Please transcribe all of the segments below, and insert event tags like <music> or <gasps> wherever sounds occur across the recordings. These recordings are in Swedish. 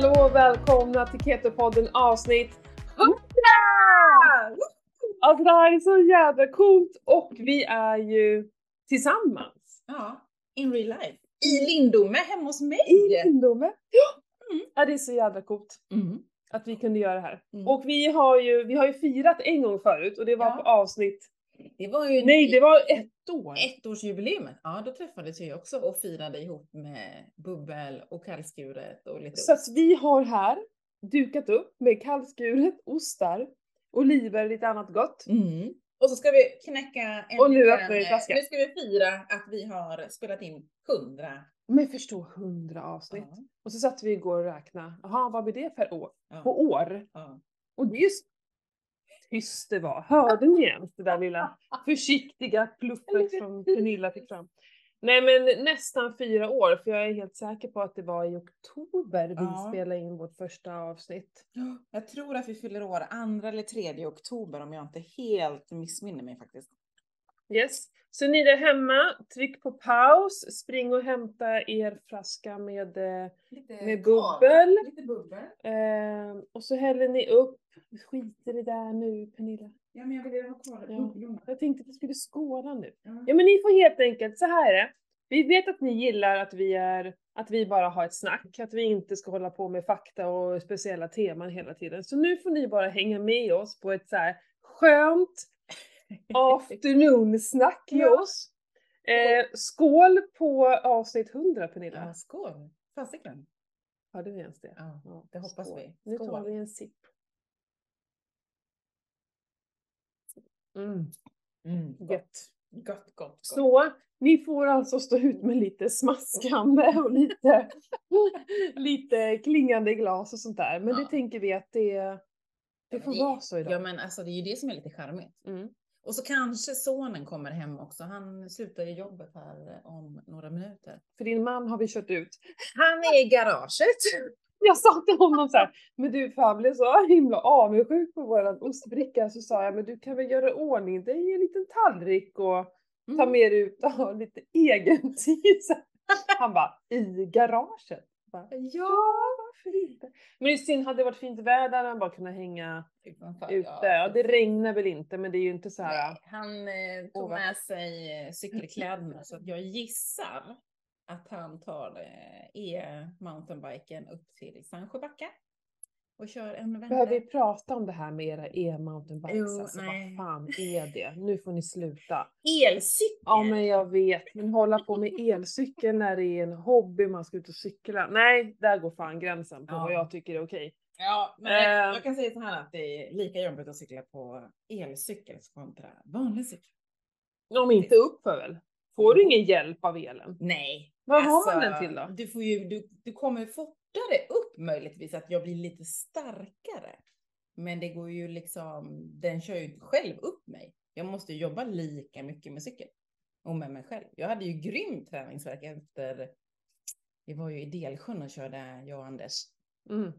hallå och välkomna till Keto-podden avsnitt 100! Alltså det här är så jävla coolt och vi är ju tillsammans. Ja, in real life. I Lindome, hemma hos mig. I Lindome. Ja. Mm. ja, det är så jävla coolt Mm. att vi kunde göra det här. Mm. Och vi har ju, vi har ju firat en gång förut och det var Ja. på avsnitt, Det var ju nej det var ett år. ettårsjubileumet. Ja, då träffades vi också och firade ihop med bubbel och kallskuret och lite Så att vi har här dukat upp med kallskuret, ostar, oliver lite annat gott. Mm. Och så ska vi knäcka en Och nu liten, öppnar vi eh. Nu ska vi fira att vi har spelat in 100. Men förstå 100 avsnitt. Ja. Och så satt vi igår och räknade. Jaha, vad blir det per år? Ja. På år? Ja. Och det är just tyst det var. Hörde ni ens det där lilla försiktiga pluffet som Pernilla fick fram? Nej men nästan fyra år för jag är helt säker på att det var i oktober vi Ja. spelade in vårt första avsnitt. Jag tror att vi fyller år andra eller tredje oktober om jag inte helt missminner mig faktiskt. Yes. Så ni där hemma, tryck på paus, spring och hämta er flaska med, eh, Lite med bubbel. Lite bubbel. Eh, och så häller ni upp. Skit i det där nu Pernilla. Ja, men jag vill ha kvar Ja. Jag tänkte att vi skulle skåla nu. Ja. Ja men ni får helt enkelt, så här är det. Vi vet att ni gillar att vi är, att vi bara har ett snack, att vi inte ska hålla på med fakta och speciella teman hela tiden. Så nu får ni bara hänga med oss på ett så här skönt afternoon-snack med Ja. oss. Eh, skål på avsnitt 100 Pernilla. Ja, skål! Fasiken. Hörde ni ens det? Ja, Ja, det hoppas skål. vi. Nu tar Skål. vi en sipp. Mm, Mm, gött. Gott, gott, gott. Så ni får alltså stå ut med lite smaskande och lite, <laughs> lite klingande glas och sånt där. Men det Ja. tänker vi att det, det får det- vara så idag. Ja, men alltså det är ju det som är lite charmigt. Mm. Och så kanske sonen kommer hem också. Han slutar i jobbet här om några minuter. För din man har vi kört ut. Han är i garaget. <laughs> Jag sa till honom så här, men du för han blev så himla avundsjuk på våran ostbricka så sa jag, men du kan väl göra ordning dig en liten tallrik och ta Mm. med dig ut och ha lite egen tid. <laughs> Han bara, i garaget? Bara, ja, varför inte? Men det är synd, hade det varit fint väder hade han bara kunnat hänga Utanför, ute. Ja, det regnar väl inte men det är ju inte så här. Nej, han eh, tog med sig eh, cykelkläderna så att jag gissar att han tar eh, e-mountainbiken upp till Sandsjöbacka och kör en vända. Behöver vi prata om det här med era e-mountainbikes? Jo, alltså, nej. vad fan är det? Nu får ni sluta. Elcykel! Ja men jag vet, men hålla på med elcykel när det är en hobby man ska ut och cykla. Nej, där går fan gränsen på Ja. vad jag tycker är okej. Ja, men jag kan säga så här att det är lika jobbigt att cykla på elcykel kontra vanlig cykel. Om inte uppför väl? Får du ingen hjälp av elen? Nej. Vad har man den till då? Du, får ju, du, du kommer fortare upp möjligtvis att jag blir lite starkare. Men det går ju liksom, den kör ju själv upp mig. Jag måste jobba lika mycket med cykel. Och med mig själv. Jag hade ju grym träningsvärk efter, vi var ju i Delsjön och körde, jag och Anders. Mm.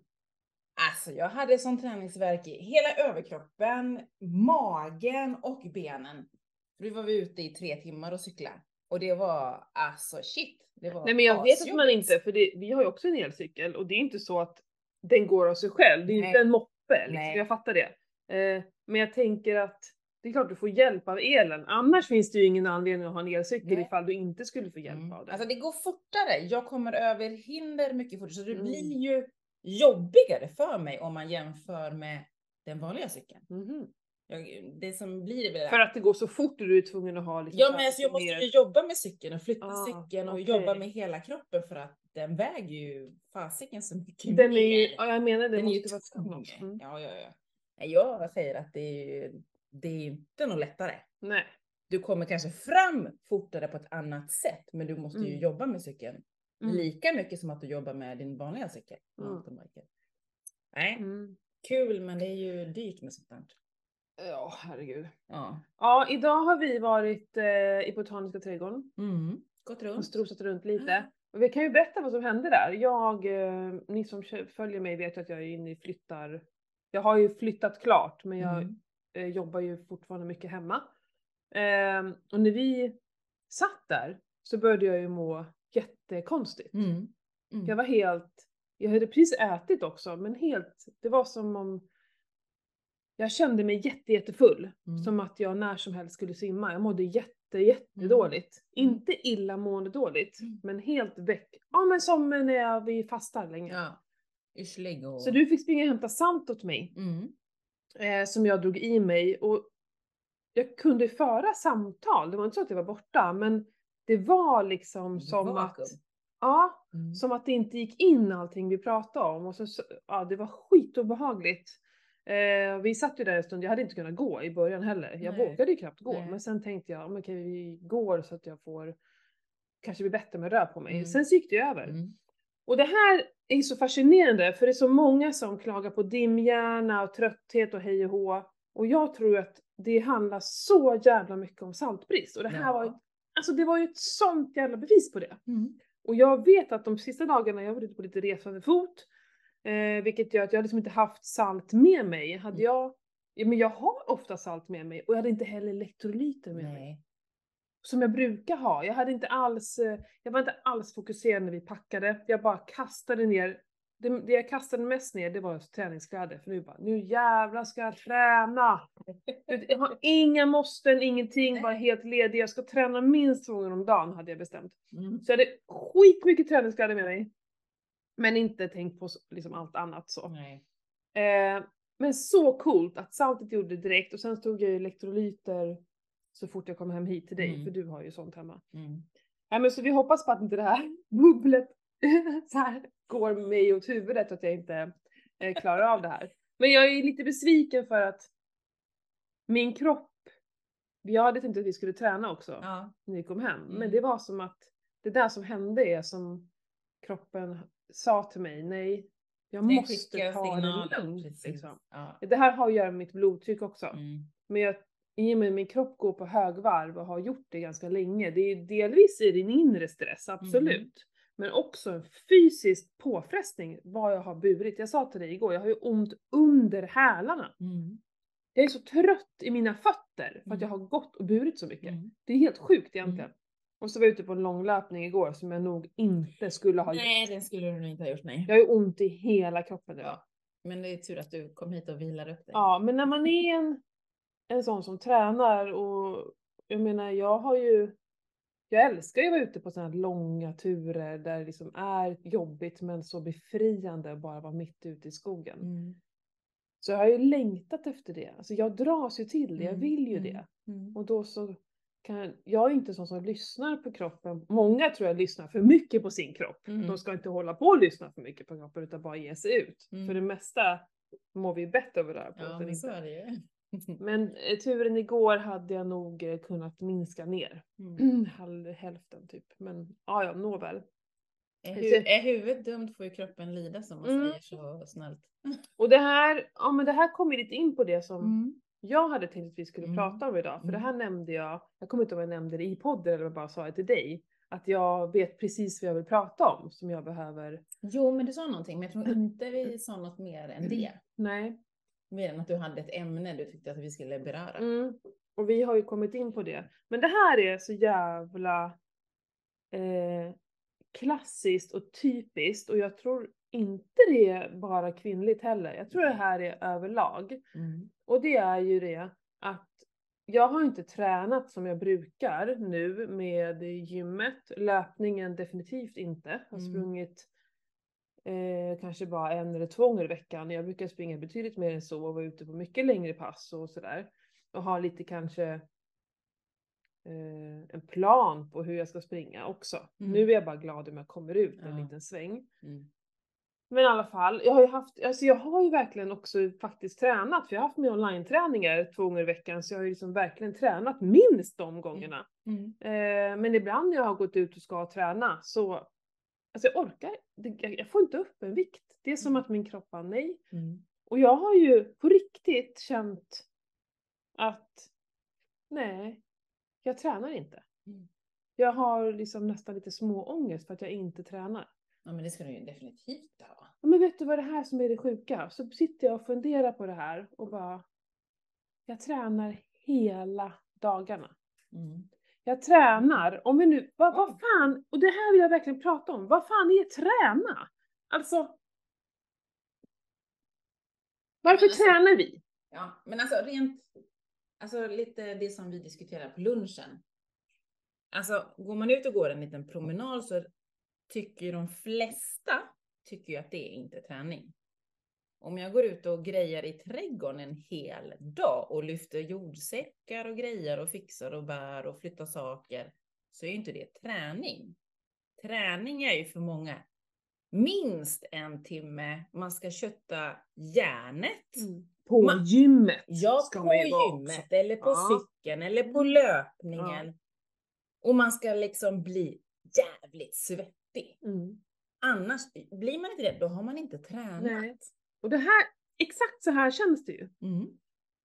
Alltså jag hade sån träningsvärk i hela överkroppen, magen och benen. Då var vi ute i tre timmar och cykla. Och det var alltså shit. Det var Nej men jag vet att man inte, för det, vi har ju också en elcykel och det är inte så att den går av sig själv. Det är Nej. inte en moppe liksom. Jag fattar det. Eh, men jag tänker att det är klart du får hjälp av elen. Annars finns det ju ingen anledning att ha en elcykel Nej. ifall du inte skulle få hjälp Mm. av det. Alltså det går fortare. Jag kommer över hinder mycket fortare. Så det Mm. blir ju jobbigare för mig om man jämför med den vanliga cykeln. Mhm. Jag, det som blir väl För att det går så fort och du är tvungen att ha liksom Ja men alltså jag måste ju jobba med cykeln och flytta Ah, cykeln och okej. jobba med hela kroppen för att den väger ju fasiken så mycket Den är ju, ja jag menar det Den är ju måste vara. Mm. Ja, ja, ja. Jag säger att det är, det är inte något lättare. Nej. Du kommer kanske fram fortare på ett annat sätt, men du måste ju Mm. jobba med cykeln Mm. lika mycket som att du jobbar med din vanliga cykel. Mm. Nej, Mm. kul, men det är ju dyrt med sånt där. Ja herregud. Ja. Ja idag har vi varit eh, i Botaniska trädgården Mm. Gått och runt. strosat runt lite. Och vi kan ju berätta vad som hände där. Jag, eh, ni som följer mig vet ju att jag är inne i flyttar. Jag har ju flyttat klart men jag Mm. eh, jobbar ju fortfarande mycket hemma. Ehm, och när vi satt där så började jag ju må jättekonstigt. Mm. Mm. Jag var helt, jag hade precis ätit också, men helt, det var som om jag kände mig jätte, jättefull. Mm. Som att jag när som helst skulle simma. Jag mådde jätte, jättedåligt. Mm. Inte illamående dåligt, Mm. men helt väck. Ja men som när jag, vi fastar länge. Ja. Yrslig och... Så du fick springa och hämta salt åt mig, Mm. eh, som jag drog i mig. Och jag kunde föra samtal, det var inte så att jag var borta, men det var liksom som att, Vakuum. ja, Mm. som att det inte gick in allting vi pratade om. Och så, så- ja, det var skitobehagligt. Eh, vi satt ju där en stund, jag hade inte kunnat gå i början heller. Jag Nej. vågade ju knappt gå. Nej. Men sen tänkte jag, men okej vi går så att jag får kanske bli bättre med röra på mig. Mm. Sen så gick det ju över. Mm. Och det här är så fascinerande för det är så många som klagar på dimhjärna och trötthet och hej och hå. Och jag tror att det handlar så jävla mycket om saltbrist. Och det här Ja. var alltså det var ju ett sånt jävla bevis på det. Mm. Och jag vet att de sista dagarna, jag varit ute på lite resande fot, eh, vilket gör att jag liksom inte haft salt med mig. Hade Mm. jag, ja, men jag har ofta salt med mig och jag hade inte heller elektrolyter med mig. Nej. Som jag brukar ha. Jag hade inte alls, eh, jag var inte alls fokuserad när vi packade. Jag bara kastade ner, det, det jag kastade mest ner det var träningskläder. För nu bara, nu jävlar ska jag träna! Jag har inga måsten, ingenting, bara helt ledig. Jag ska träna minst två gånger om dagen hade jag bestämt. Mm. Så jag hade skitmycket träningskläder med mig. Men inte tänkt på liksom allt annat så. Eh, men så coolt att saltet gjorde det direkt och sen tog jag ju elektrolyter så fort jag kom hem hit till dig, Mm. för du har ju sånt hemma. Mm. Nej men så vi hoppas på att inte det här <laughs> bubblet <laughs> så här går mig åt huvudet att jag inte eh, klarar av det här. Men jag är lite besviken för att min kropp, jag hade tänkt att vi skulle träna också Ja. när vi kom hem. Men Mm. det var som att det där som hände är som kroppen sa till mig, nej, jag Det måste ta det lugnt. Liksom. Ja. Det här har att göra med mitt blodtryck också. Mm. Men jag, i och med att min kropp går på högvarv och har gjort det ganska länge, det är delvis i din inre stress, absolut. Mm. Men också en fysisk påfrestning vad jag har burit. Jag sa till dig igår, jag har ju ont under hälarna. Mm. Jag är så trött i mina fötter för att Mm. jag har gått och burit så mycket. Mm. Det är helt sjukt egentligen. Och så var jag ute på en långlöpning igår som jag nog inte skulle ha gjort. Nej, det skulle du nog inte ha gjort, nej. Jag har ju ont i hela kroppen nu. Ja. Men det är tur att du kom hit och vilar upp dig. Ja, men när man är en, en sån som tränar och jag menar jag har ju jag älskar ju att vara ute på sådana här långa turer där det liksom är jobbigt men så befriande att bara vara mitt ute i skogen. Mm. Så jag har ju längtat efter det. Alltså jag dras ju till det, jag Mm, vill ju mm, det. Mm. Och då så kan jag är inte sån som lyssnar på kroppen. Många tror jag lyssnar för mycket på sin kropp. Mm. De ska inte hålla på och lyssna för mycket på kroppen utan bara ge sig ut. Mm. För det mesta mår vi bättre av att röra på Ja, oss <laughs> men eh, turen igår hade jag nog eh, kunnat minska ner. Mm. <clears throat> Hälften typ. Men ja, ja, nåväl. Hu- är huvudet dumt får ju kroppen lida som man Mm. säger så snällt. <laughs> Och det här, ja men det här kommer lite in på det som Mm. Jag hade tänkt att vi skulle Mm. prata om idag. För det Mm. här nämnde jag, jag kommer inte ihåg om jag nämnde det i podden eller om jag bara sa det till dig. Att jag vet precis vad jag vill prata om som jag behöver. Jo, men du sa någonting, men jag tror inte vi sa något mer än det. <clears throat> Nej. Mer än att du hade ett ämne du tyckte att vi skulle beröra. Mm. Och vi har ju kommit in på det. Men det här är så jävla eh, klassiskt och typiskt och jag tror inte det är bara kvinnligt heller. Jag tror det här är överlag. Mm. Och det är ju det att jag har inte tränat som jag brukar nu med gymmet. Löpningen definitivt inte. Jag har Mm. sprungit eh, kanske bara en eller två gånger i veckan. Jag brukar springa betydligt mer än så och vara ute på mycket längre pass och sådär. Och ha lite kanske eh, en plan på hur jag ska springa också. Mm. Nu är jag bara glad om jag kommer ut en Ja. liten sväng. Mm. Men i alla fall, jag har ju haft, alltså jag har ju verkligen också faktiskt tränat, för jag har haft med online-träningar två gånger i veckan, så jag har ju liksom verkligen tränat minst de gångerna. Mm. Eh, men ibland när jag har gått ut och ska träna så, alltså jag orkar, jag, får inte upp en vikt. Det är som att min kropp bara nej. Mm. Och jag har ju på riktigt känt att, nej, jag tränar inte. Mm. Jag har liksom nästan lite små ångest för att jag inte tränar. Ja, men det ska du ju definitivt ha. Ja, Men vet du vad det här som är det sjuka? Så sitter jag och funderar på det här och bara, jag tränar hela dagarna. Mm. Jag tränar, om vi nu, vad, vad fan, och det här vill jag verkligen prata om, vad fan är träna? Alltså, Varför alltså- tränar vi? Ja, men alltså rent, alltså lite det som vi diskuterar på lunchen. Alltså går man ut och går en liten promenad så tycker ju de flesta tycker ju att det är inte träning. Om jag går ut och grejar i trädgården en hel dag och lyfter jordsäckar och grejer och fixar och bär och flyttar saker så är ju inte det träning. Träning är ju för många minst en timme, man ska kötta järnet. På Man- gymmet Ja, ska på gymmet också. eller på Ja. cykeln eller på löpningen. Och man ska liksom bli jävligt svettig. Mm. Annars, blir man inte det, då har man inte tränat. Nej. Och det här, exakt så här känns det ju. Mm.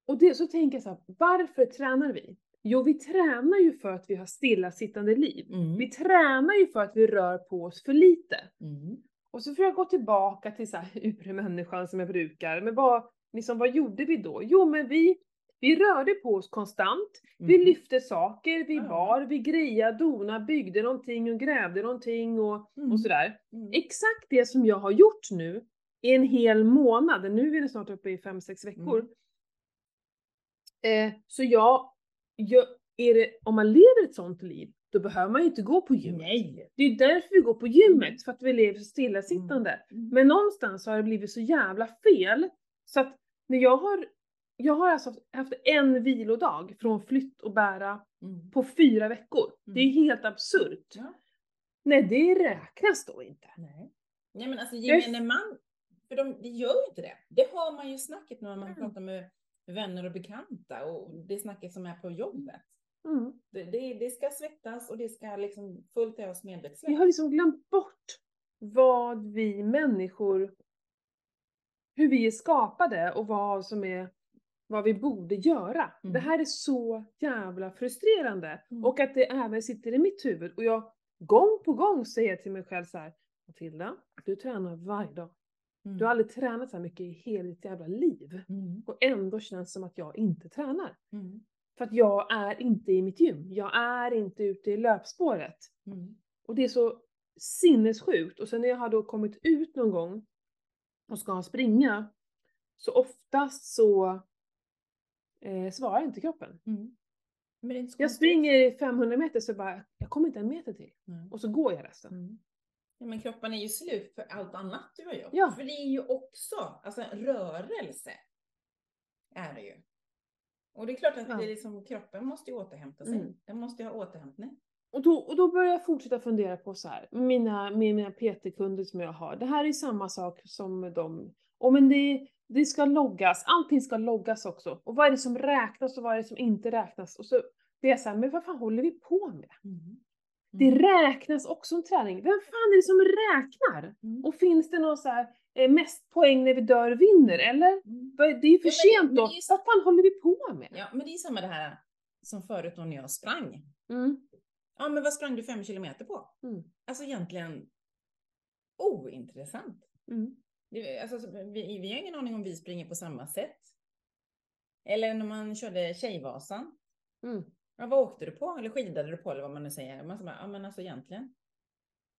Och det, så tänker jag så här, varför tränar vi? Jo, vi tränar ju för att vi har stillasittande liv. Mm. Vi tränar ju för att vi rör på oss för lite. Mm. Och så får jag gå tillbaka till så här <laughs> urmänniskan som jag brukar. Men vad, liksom, vad gjorde vi då? Jo, men vi, vi rörde på oss konstant. Vi Mm. lyfte saker, vi Ja. bar, vi grejade, dona, byggde någonting och grävde någonting och, Mm. och sådär. Mm. Exakt det som jag har gjort nu i en hel månad. Nu är det snart uppe i fem sex veckor. Mm. Eh, så jag, jag, är det, om man lever ett sånt liv, då behöver man ju inte gå på gymmet. Nej. Det är därför vi går på gymmet, för att vi lever så stillasittande. Mm. Men någonstans har det blivit så jävla fel, så att när jag har, jag har alltså haft en vilodag från flytt och bära Mm. på fyra veckor. Det är Mm. helt absurt. Ja. Nej, det räknas då inte. Nej. Nej men alltså gemene man, för de, de gör ju inte det. Det hör man ju snacket när man Mm. pratar med vänner och bekanta och det snacket som är på jobbet. Mm. Det, det, det ska svettas och det ska liksom fullt ös Vi medvetslöst. har liksom glömt bort vad vi människor, hur vi är skapade och vad som är, vad vi borde göra. Mm. Det här är så jävla frustrerande. Mm. Och att det även sitter i mitt huvud. Och jag gång på gång säger till mig själv så här, Matilda, du tränar varje dag. Mm. Du har aldrig tränat så här mycket i hela ditt jävla liv. Mm. Och ändå känns det som att jag inte tränar. Mm. För att jag är inte i mitt gym. Jag är inte ute i löpspåret. Mm. Och det är så sinnessjukt. Och sen när jag har då kommit ut någon gång och ska springa, så oftast så eh, svarar inte kroppen. Mm. Är Jag springer 500 meter så bara, jag kommer inte en meter till. Mm. Och så går jag resten. Mm. Ja, men kroppen är ju slut för allt annat du har gjort. Ja. För det är ju också, alltså rörelse är det ju. Och det är klart att Ja. det är liksom, kroppen måste ju återhämta sig. Mm. Den måste ju ha återhämtning. Och då, och då börjar jag fortsätta fundera på så här, mina, med mina PT-kunder som jag har. Det här är samma sak som dem. Och men det, det ska loggas, allting ska loggas också. Och vad är det som räknas och vad är det som inte räknas? Och så blir jag så här, men vad fan håller vi på med? Det räknas också som träning. Vem fan är det som räknar? Mm. Och finns det någon så här, eh, mest poäng när vi dör vinner, eller? Mm. Det är ju för Ja, men sent då. det är ju så- Vad fan håller vi på med? Ja, men det är samma det här som förut då när jag sprang. Mm. Ja, men vad sprang du fem kilometer på? Mm. Alltså egentligen ointressant. Mm. Det, alltså, så vi, vi har ingen aning om vi springer på samma sätt. Eller när man körde Tjejvasan. Mm. Ja, vad åkte du på? Eller skidade du på? Eller vad man nu säger. Man bara, ja men alltså egentligen.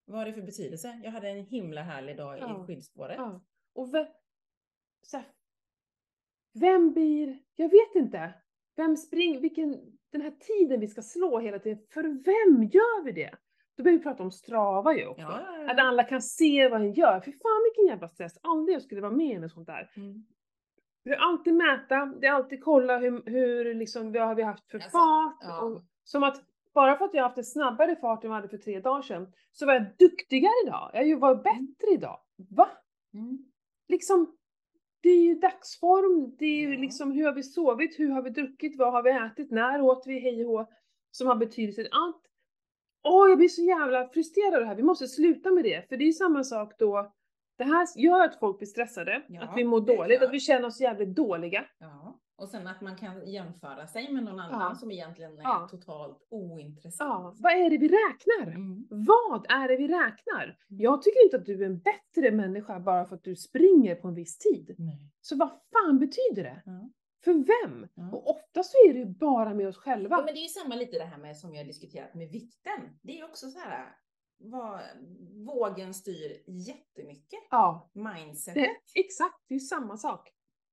Vad har det för betydelse? Jag hade en himla härlig dag Ja. i skidspåret. Ja. Och vem, så här, vem blir, jag vet inte. Vem springer, vilken, den här tiden vi ska slå hela tiden, för vem gör vi det? Då börjar vi prata om Strava ju också. Ja, ja, ja. Att alla kan se vad en gör. För fan vilken jävla stress. Aldrig jag skulle vara med i något sånt där. Mm. Det är alltid mäta, det är alltid kolla hur, hur liksom, vad har vi haft för Alltså, fart. Och, som att bara för att jag haft en snabbare fart än vad jag hade för tre dagar sedan, så var jag duktigare idag. Jag ju varit bättre idag. Va? Mm. Liksom, det är ju dagsform, det är ju Ja. liksom hur har vi sovit, hur har vi druckit, vad har vi ätit, när åt vi, hej och hå, som har betydelse. Allt. Åh, jag blir så jävla frustrerad av det här. Vi måste sluta med det, för det är ju samma sak då. Det här gör att folk blir stressade, Ja, att vi mår dåligt, att vi känner oss jävligt dåliga. Ja. Och sen att man kan jämföra sig med någon annan Ja. som egentligen är Ja. totalt Ja, ointressant. vad är det vi räknar? Mm. Vad är det vi räknar? Jag tycker inte att du är en bättre människa bara för att du springer på en viss tid. Nej. Så vad fan betyder det? Ja. För vem? Ja. Och ofta så är det ju bara med oss själva. Ja, men det är ju samma lite det här med som har diskuterat med vikten. Det är ju också så här, vad, vågen styr jättemycket. Ja, Mindsetet. det, exakt, det är ju samma sak.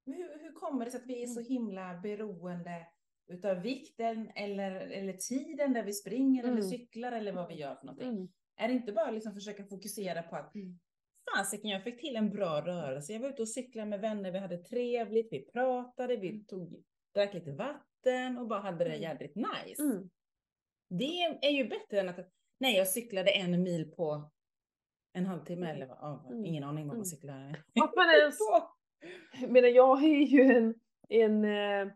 Hur, hur kommer det sig att vi är så himla beroende utav vikten eller, eller tiden där vi springer eller Mm. cyklar eller vad vi gör för någonting? Mm. Är det inte bara liksom försöka fokusera på att Mm. Fasiken, jag fick till en bra rörelse. Jag var ute och cyklade med vänner, vi hade trevligt, vi pratade, vi Mm. tog, drack lite vatten och bara hade det Mm. jädrigt nice. Mm. Det är ju bättre än att, nej jag cyklade en mil på en halvtimme Mm. eller vad, ja, Mm. ingen aning vad man cyklar. Att man <laughs> ens, jag menar jag är ju en, en eh,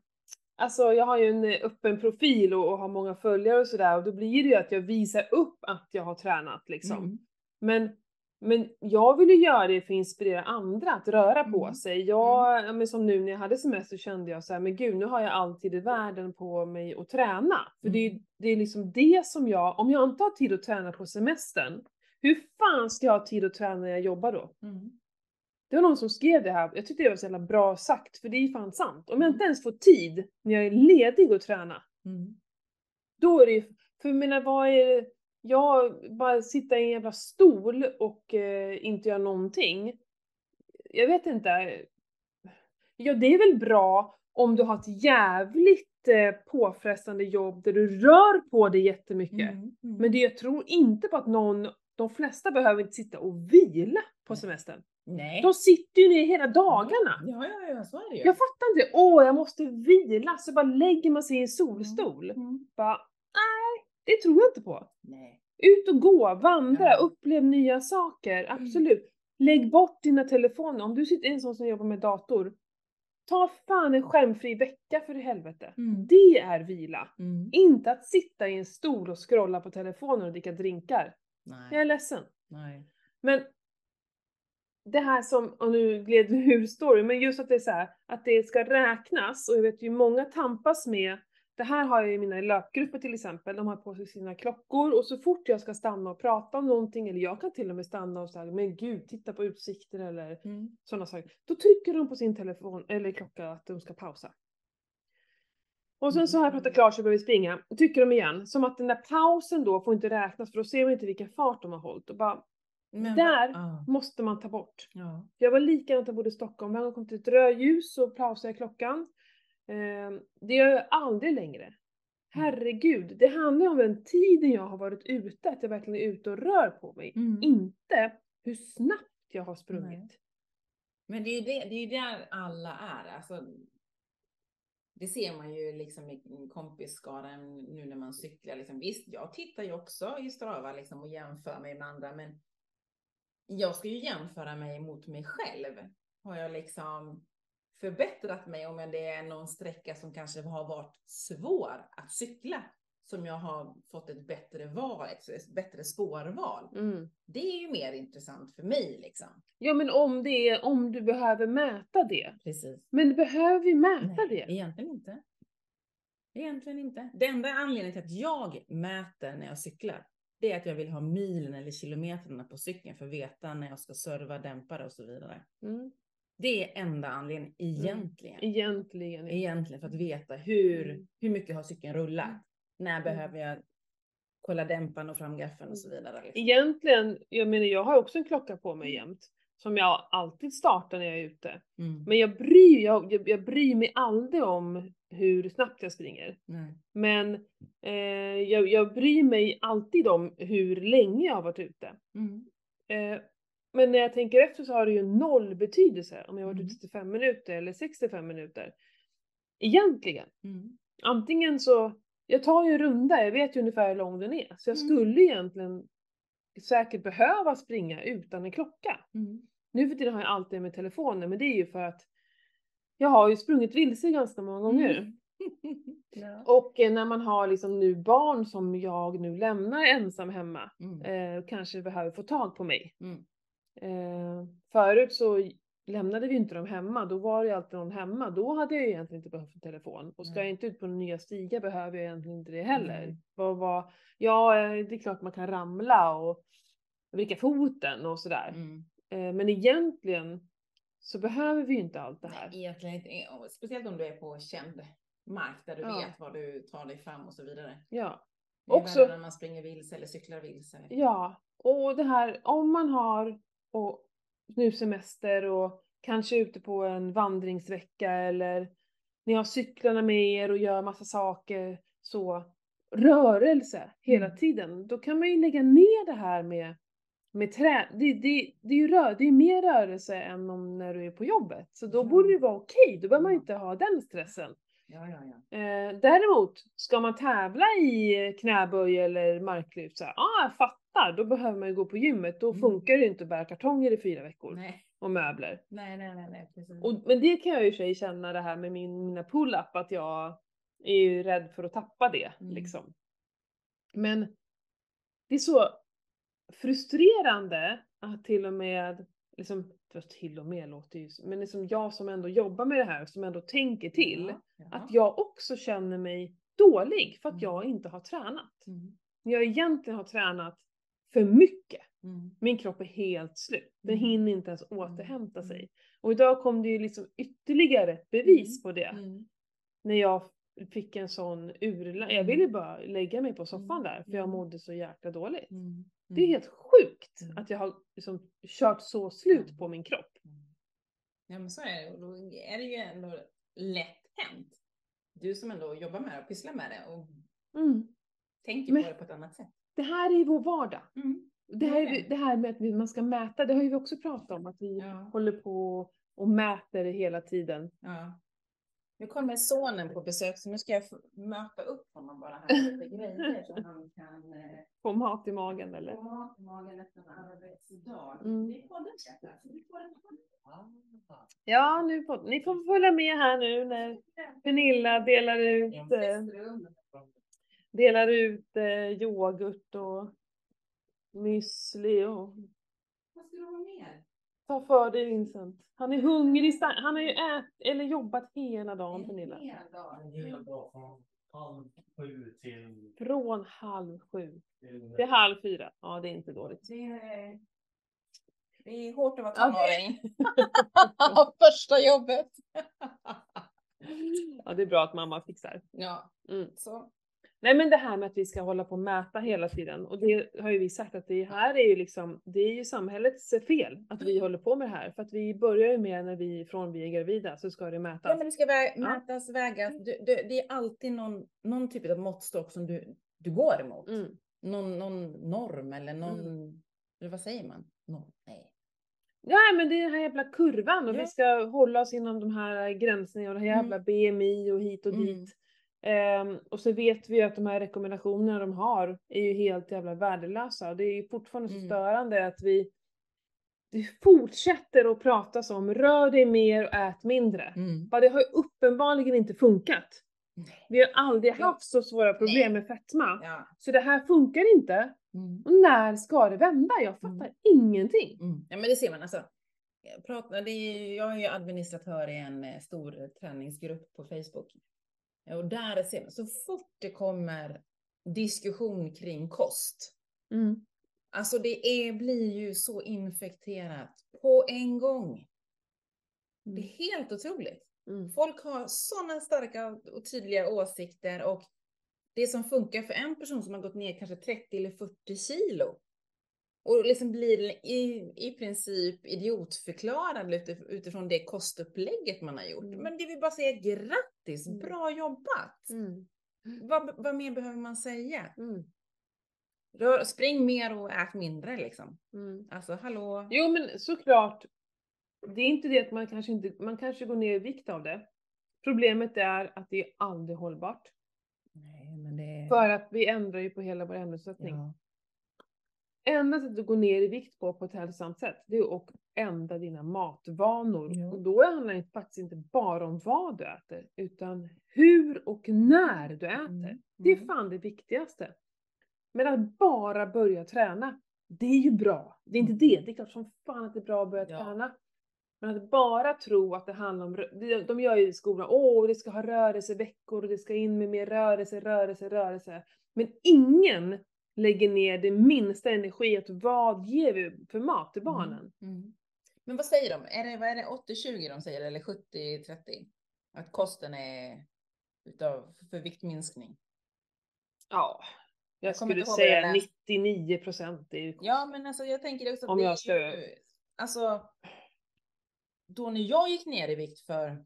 alltså jag har ju en öppen profil och, och har många följare och sådär och då blir det ju att jag visar upp att jag har tränat liksom. Mm. Men, men jag vill ju göra det för att inspirera andra att röra på Mm. sig. Jag, ja, men som nu när jag hade semester kände jag så här, men gud nu har jag alltid i världen på mig att träna. För det, är, Mm. det är liksom det som jag, om jag inte har tid att träna på semestern, hur fan ska jag ha tid att träna när jag jobbar då? Mm. Det var någon som skrev det här, jag tyckte det var så jävla bra sagt, för det är ju fan sant. Om jag Mm. inte ens får tid när jag är ledig att träna, Mm. då är det ju, för jag menar vad är det, jag bara sitta i en jävla stol och eh, inte göra någonting. Jag vet inte. Ja det är väl bra om du har ett jävligt eh, påfrestande jobb där du rör på dig jättemycket. Mm. Mm. Men det, jag tror inte på att någon, de flesta behöver inte sitta och vila på semestern. Nej. De sitter ju ner hela dagarna. Ja, ja, ja, så är det ju. Jag fattar inte, åh jag måste vila, så bara lägger man sig i en solstol. Mm. Bara, det tror jag inte på. Nej. Ut och gå, vandra, Ja. upplev nya saker, absolut. Lägg bort dina telefoner, om du sitter en sån som jobbar med dator, ta fan en skärmfri vecka för i helvete. Mm. Det är vila. Mm. Inte att sitta i en stol och scrolla på telefonen och dricka drinkar. Jag Nej. är ledsen. Nej. Men det här som, och nu gled ur story, men just att det är så här, att det ska räknas och jag vet ju många tampas med, det här har jag i mina löpgrupper till exempel, de har på sig sina klockor och så fort jag ska stanna och prata om någonting, eller jag kan till och med stanna och säga men gud, titta på utsikter eller Mm. sådana saker. Då trycker de på sin telefon eller klocka att de ska pausa. Och sen så har jag pratat klart så jag behöver springa, trycker de igen. Som att den där pausen då får inte räknas för då ser man inte vilken fart de har hållit. Och bara, Men Där- Ja. måste man ta bort. Ja. Jag var likadant när jag bodde i Stockholm. Varje gång det kom till ett rödljus så pausade jag klockan. Eh, det gör jag aldrig längre. Herregud, det handlar ju om den tiden jag har varit ute, att jag verkligen är ute och rör på mig. Mm. Inte hur snabbt jag har sprungit. Nej. Men det är ju det, det är där alla är. Alltså, det ser man ju liksom i kompisskaran nu när man cyklar. Liksom. Visst, jag tittar ju också i Strava liksom, och jämför mig med andra, men jag ska ju jämföra mig mot mig själv. Har jag liksom förbättrat mig om det är någon sträcka som kanske har varit svår att cykla, som jag har fått ett bättre val, ett bättre spårval. Mm. Det är ju mer intressant för mig liksom. Ja men om det är, om du behöver mäta det. Precis. Men behöver vi mäta Nej, det? egentligen inte. Egentligen inte. Det enda anledningen till att jag mäter när jag cyklar, det är att jag vill ha milen eller kilometrarna på cykeln för att veta när jag ska serva, dämpare och så vidare. Mm. Det är enda anledningen egentligen. Egentligen. Egentligen för att veta hur, Mm. hur mycket har cykeln rullat. Mm. När behöver jag kolla dämparen och framgaffeln och så vidare. Liksom. Egentligen, jag menar jag har också en klocka på mig jämt. Som jag alltid startar när jag är ute. Mm. Men jag bryr, jag, jag, jag bryr mig aldrig om hur snabbt jag springer. Nej. Men eh, jag, jag bryr mig alltid om hur länge jag har varit ute. Mm. Eh, men när jag tänker efter så har det ju noll betydelse om jag har varit Mm. ute 65 minuter eller 65 minuter. Egentligen. Mm. Antingen så, jag tar ju en runda, jag vet ju ungefär hur lång den är. Så jag Mm. skulle egentligen säkert behöva springa utan en klocka. Mm. Nu för tiden har jag alltid med telefonen, men det är ju för att jag har ju sprungit vilse ganska många gånger. Mm. <laughs> ja. Och eh, när man har liksom nu barn som jag nu lämnar ensam hemma, Mm. eh, kanske behöver få tag på mig. Mm. Eh, förut så lämnade vi inte dem hemma, då var det alltid någon hemma. Då hade jag egentligen inte behövt en telefon. Och ska jag inte ut på några nya stigar behöver jag egentligen inte det heller. Nej. Vad, vad, ja, eh, det är klart man kan ramla och vricka foten och sådär. Mm. Eh, men egentligen så behöver vi inte allt det här. Nej, egentligen inte. Och Speciellt om du är på känd mark där du Ja. vet var du tar dig fram och så vidare. Ja. Det är Också- när man springer vilse eller cyklar vilse. Ja, och det här om man har och nu semester och kanske ute på en vandringsvecka eller ni har cyklarna med er och gör massa saker så rörelse hela Mm. tiden, då kan man ju lägga ner det här med, med trä... Det, det, det är ju rör, det är mer rörelse än om när du är på jobbet. Så då Ja. borde det vara okej, då behöver man inte ha den stressen. Ja, ja, ja. Eh, däremot, ska man tävla i knäböj eller marklyft, så ja ah, jag fattar, då behöver man ju gå på gymmet. Då Mm. funkar det ju inte att bära kartonger i fyra veckor Nej, och möbler. nej, nej, nej, nej precis. Och, men det kan jag ju i sig känna det här med min, mina pull-up, att jag är ju rädd för att tappa det Mm. liksom. Men det är så frustrerande att till och med, liksom, till och med låter ju, men liksom jag som ändå jobbar med det här, som ändå tänker till, Ja, ja. att jag också känner mig dålig för att Mm. jag inte har tränat. Mm, jag egentligen har tränat för mycket. mm, Min kropp är helt slut. Den Mm. hinner inte ens återhämta Mm. sig. Och idag kom det ju liksom ytterligare ett bevis på det. mm, När jag fick en sån urla... Jag ville bara lägga mig på soffan Mm. där för jag Mm. mådde så jäkla dåligt. mm, Det är mm, helt sjukt Mm. att jag har liksom kört så slut Mm. på min kropp. mm. Ja, men så är det. Och då är det ju ändå lätt hänt. Du som ändå jobbar med det och pysslar med det och Mm. tänker Men- på det på ett annat sätt. Det här är vår vardag. Mm. Det här, Det är är- det här med att man ska mäta, det har ju vi också pratat om, att vi Ja. håller på och mäter hela tiden. Ja. Nu kommer sonen på besök så nu ska jag möta upp honom bara här lite grejer så han kan eh, Få mat i magen eller? få mat i magen efter en arbetsdag. Mm. Är podden Ja, nu får, ni får följa med här nu när Pernilla delar ut, eh. Delar ut eh, yoghurt och müsli och Vad ska du ha mer? ta för dig Vincent. Han är hungrig, han har ju ät, eller jobbat hela dagen Pernilla. En hel dag. En hel dag från halv sju till... Från halv sju till till halv fyra. Ja, det är inte dåligt. Det är, det är hårt att vara tonåring. <laughs> Första jobbet. <laughs> Ja, det är bra att mamma fixar. ja, Mm. så. Nej men det här med att vi ska hålla på och mäta hela tiden och det har ju vi sagt att det här är ju liksom, det är ju samhällets fel att vi håller på med det här. För att vi börjar ju med när vi, från vi är gravida så ska det Ja, mätas. men det ska vä- Ja. mätas, vägas. Du, du, det är alltid någon, någon typ av måttstock som du, du går emot. Mm. Någon, någon norm eller någon, Mm. vad säger man? Norm? Nej. Ja men det är den här jävla kurvan och Ja. vi ska hålla oss inom de här gränserna och det här Mm. jävla BMI och hit och Mm. dit. Ehm, och så vet vi ju att de här rekommendationerna de har är ju helt jävla värdelösa. Det är ju fortfarande så Mm. störande att vi fortsätter att prata om rör dig mer och ät mindre. Mm. Ja, det har ju uppenbarligen inte funkat. Vi har aldrig haft så svåra problem med fetma. Ja. Så det här funkar inte. Mm. Och när ska det vända? Jag fattar Mm. ingenting. Mm. Ja, men det ser man alltså. Jag, pratar, är, jag är ju administratör i en eh, stor träningsgrupp på Facebook. Och där ser man, så fort det kommer diskussion kring kost, Mm. alltså det är, blir ju så infekterat på en gång. Det är helt otroligt. Mm. Folk har sådana starka och tydliga åsikter och det som funkar för en person som har gått ner kanske 30 eller 40 kilo och liksom blir i, i princip idiotförklarad utif- utifrån det kostupplägget man har gjort. Mm. Men det vill bara säga grattis, Mm. bra jobbat! Mm. Vad, vad mer behöver man säga? Mm. Rör, spring mer och ät mindre liksom. Mm. Alltså hallå? Jo men såklart. Det är inte det att man kanske inte, man kanske går ner i vikt av det. Problemet är att det är aldrig hållbart. Nej, men det... För att vi ändrar ju på hela vår ämnessättning. ja. Enda sättet att gå ner i vikt på, på ett hälsosamt sätt, det är att ändra dina matvanor. Ja. Och då handlar det faktiskt inte bara om vad du äter, utan hur och när du äter. Mm. Det är Mm. fan det viktigaste. Men att bara börja träna, det är ju bra. Det är inte det. Det är klart som fan att det är bra att börja Ja. träna. Men att bara tro att det handlar om, de gör ju i skolan, åh det ska ha rörelseveckor och det ska in med mer rörelse, rörelse, rörelse. Men ingen lägger ner det minsta energi att vad ger vi för mat till barnen? Mm. Men vad säger de? Är det, vad är det 80-20 de säger eller 70-30? Att kosten är utav, för viktminskning? Ja, jag, Jag skulle säga läste. 99 procent. Ja, men alltså jag tänker också att Om det jag är ska- ju, alltså då när jag gick ner i vikt för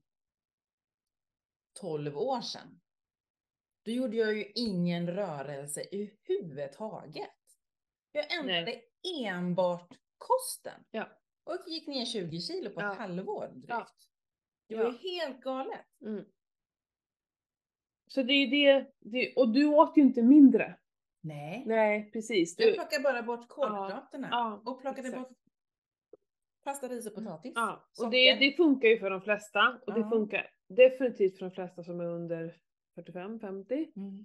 12 år sedan, då gjorde jag ju ingen rörelse överhuvudtaget. Jag ändrade enbart kosten. Ja. Och gick ner 20 kilo på ett Ja. halvår drygt. Ja. Det var ju helt galet. Mm. Så det är ju det, det, och du åt ju inte mindre. Nej. Nej, precis. Jag Du, plockade bara bort kolhydraterna. ja, och plockade exakt. bort pasta, ris och potatis. ja, och det, det funkar ju för de flesta. Och det Ja. funkar definitivt för de flesta som är under 45-50. Mm.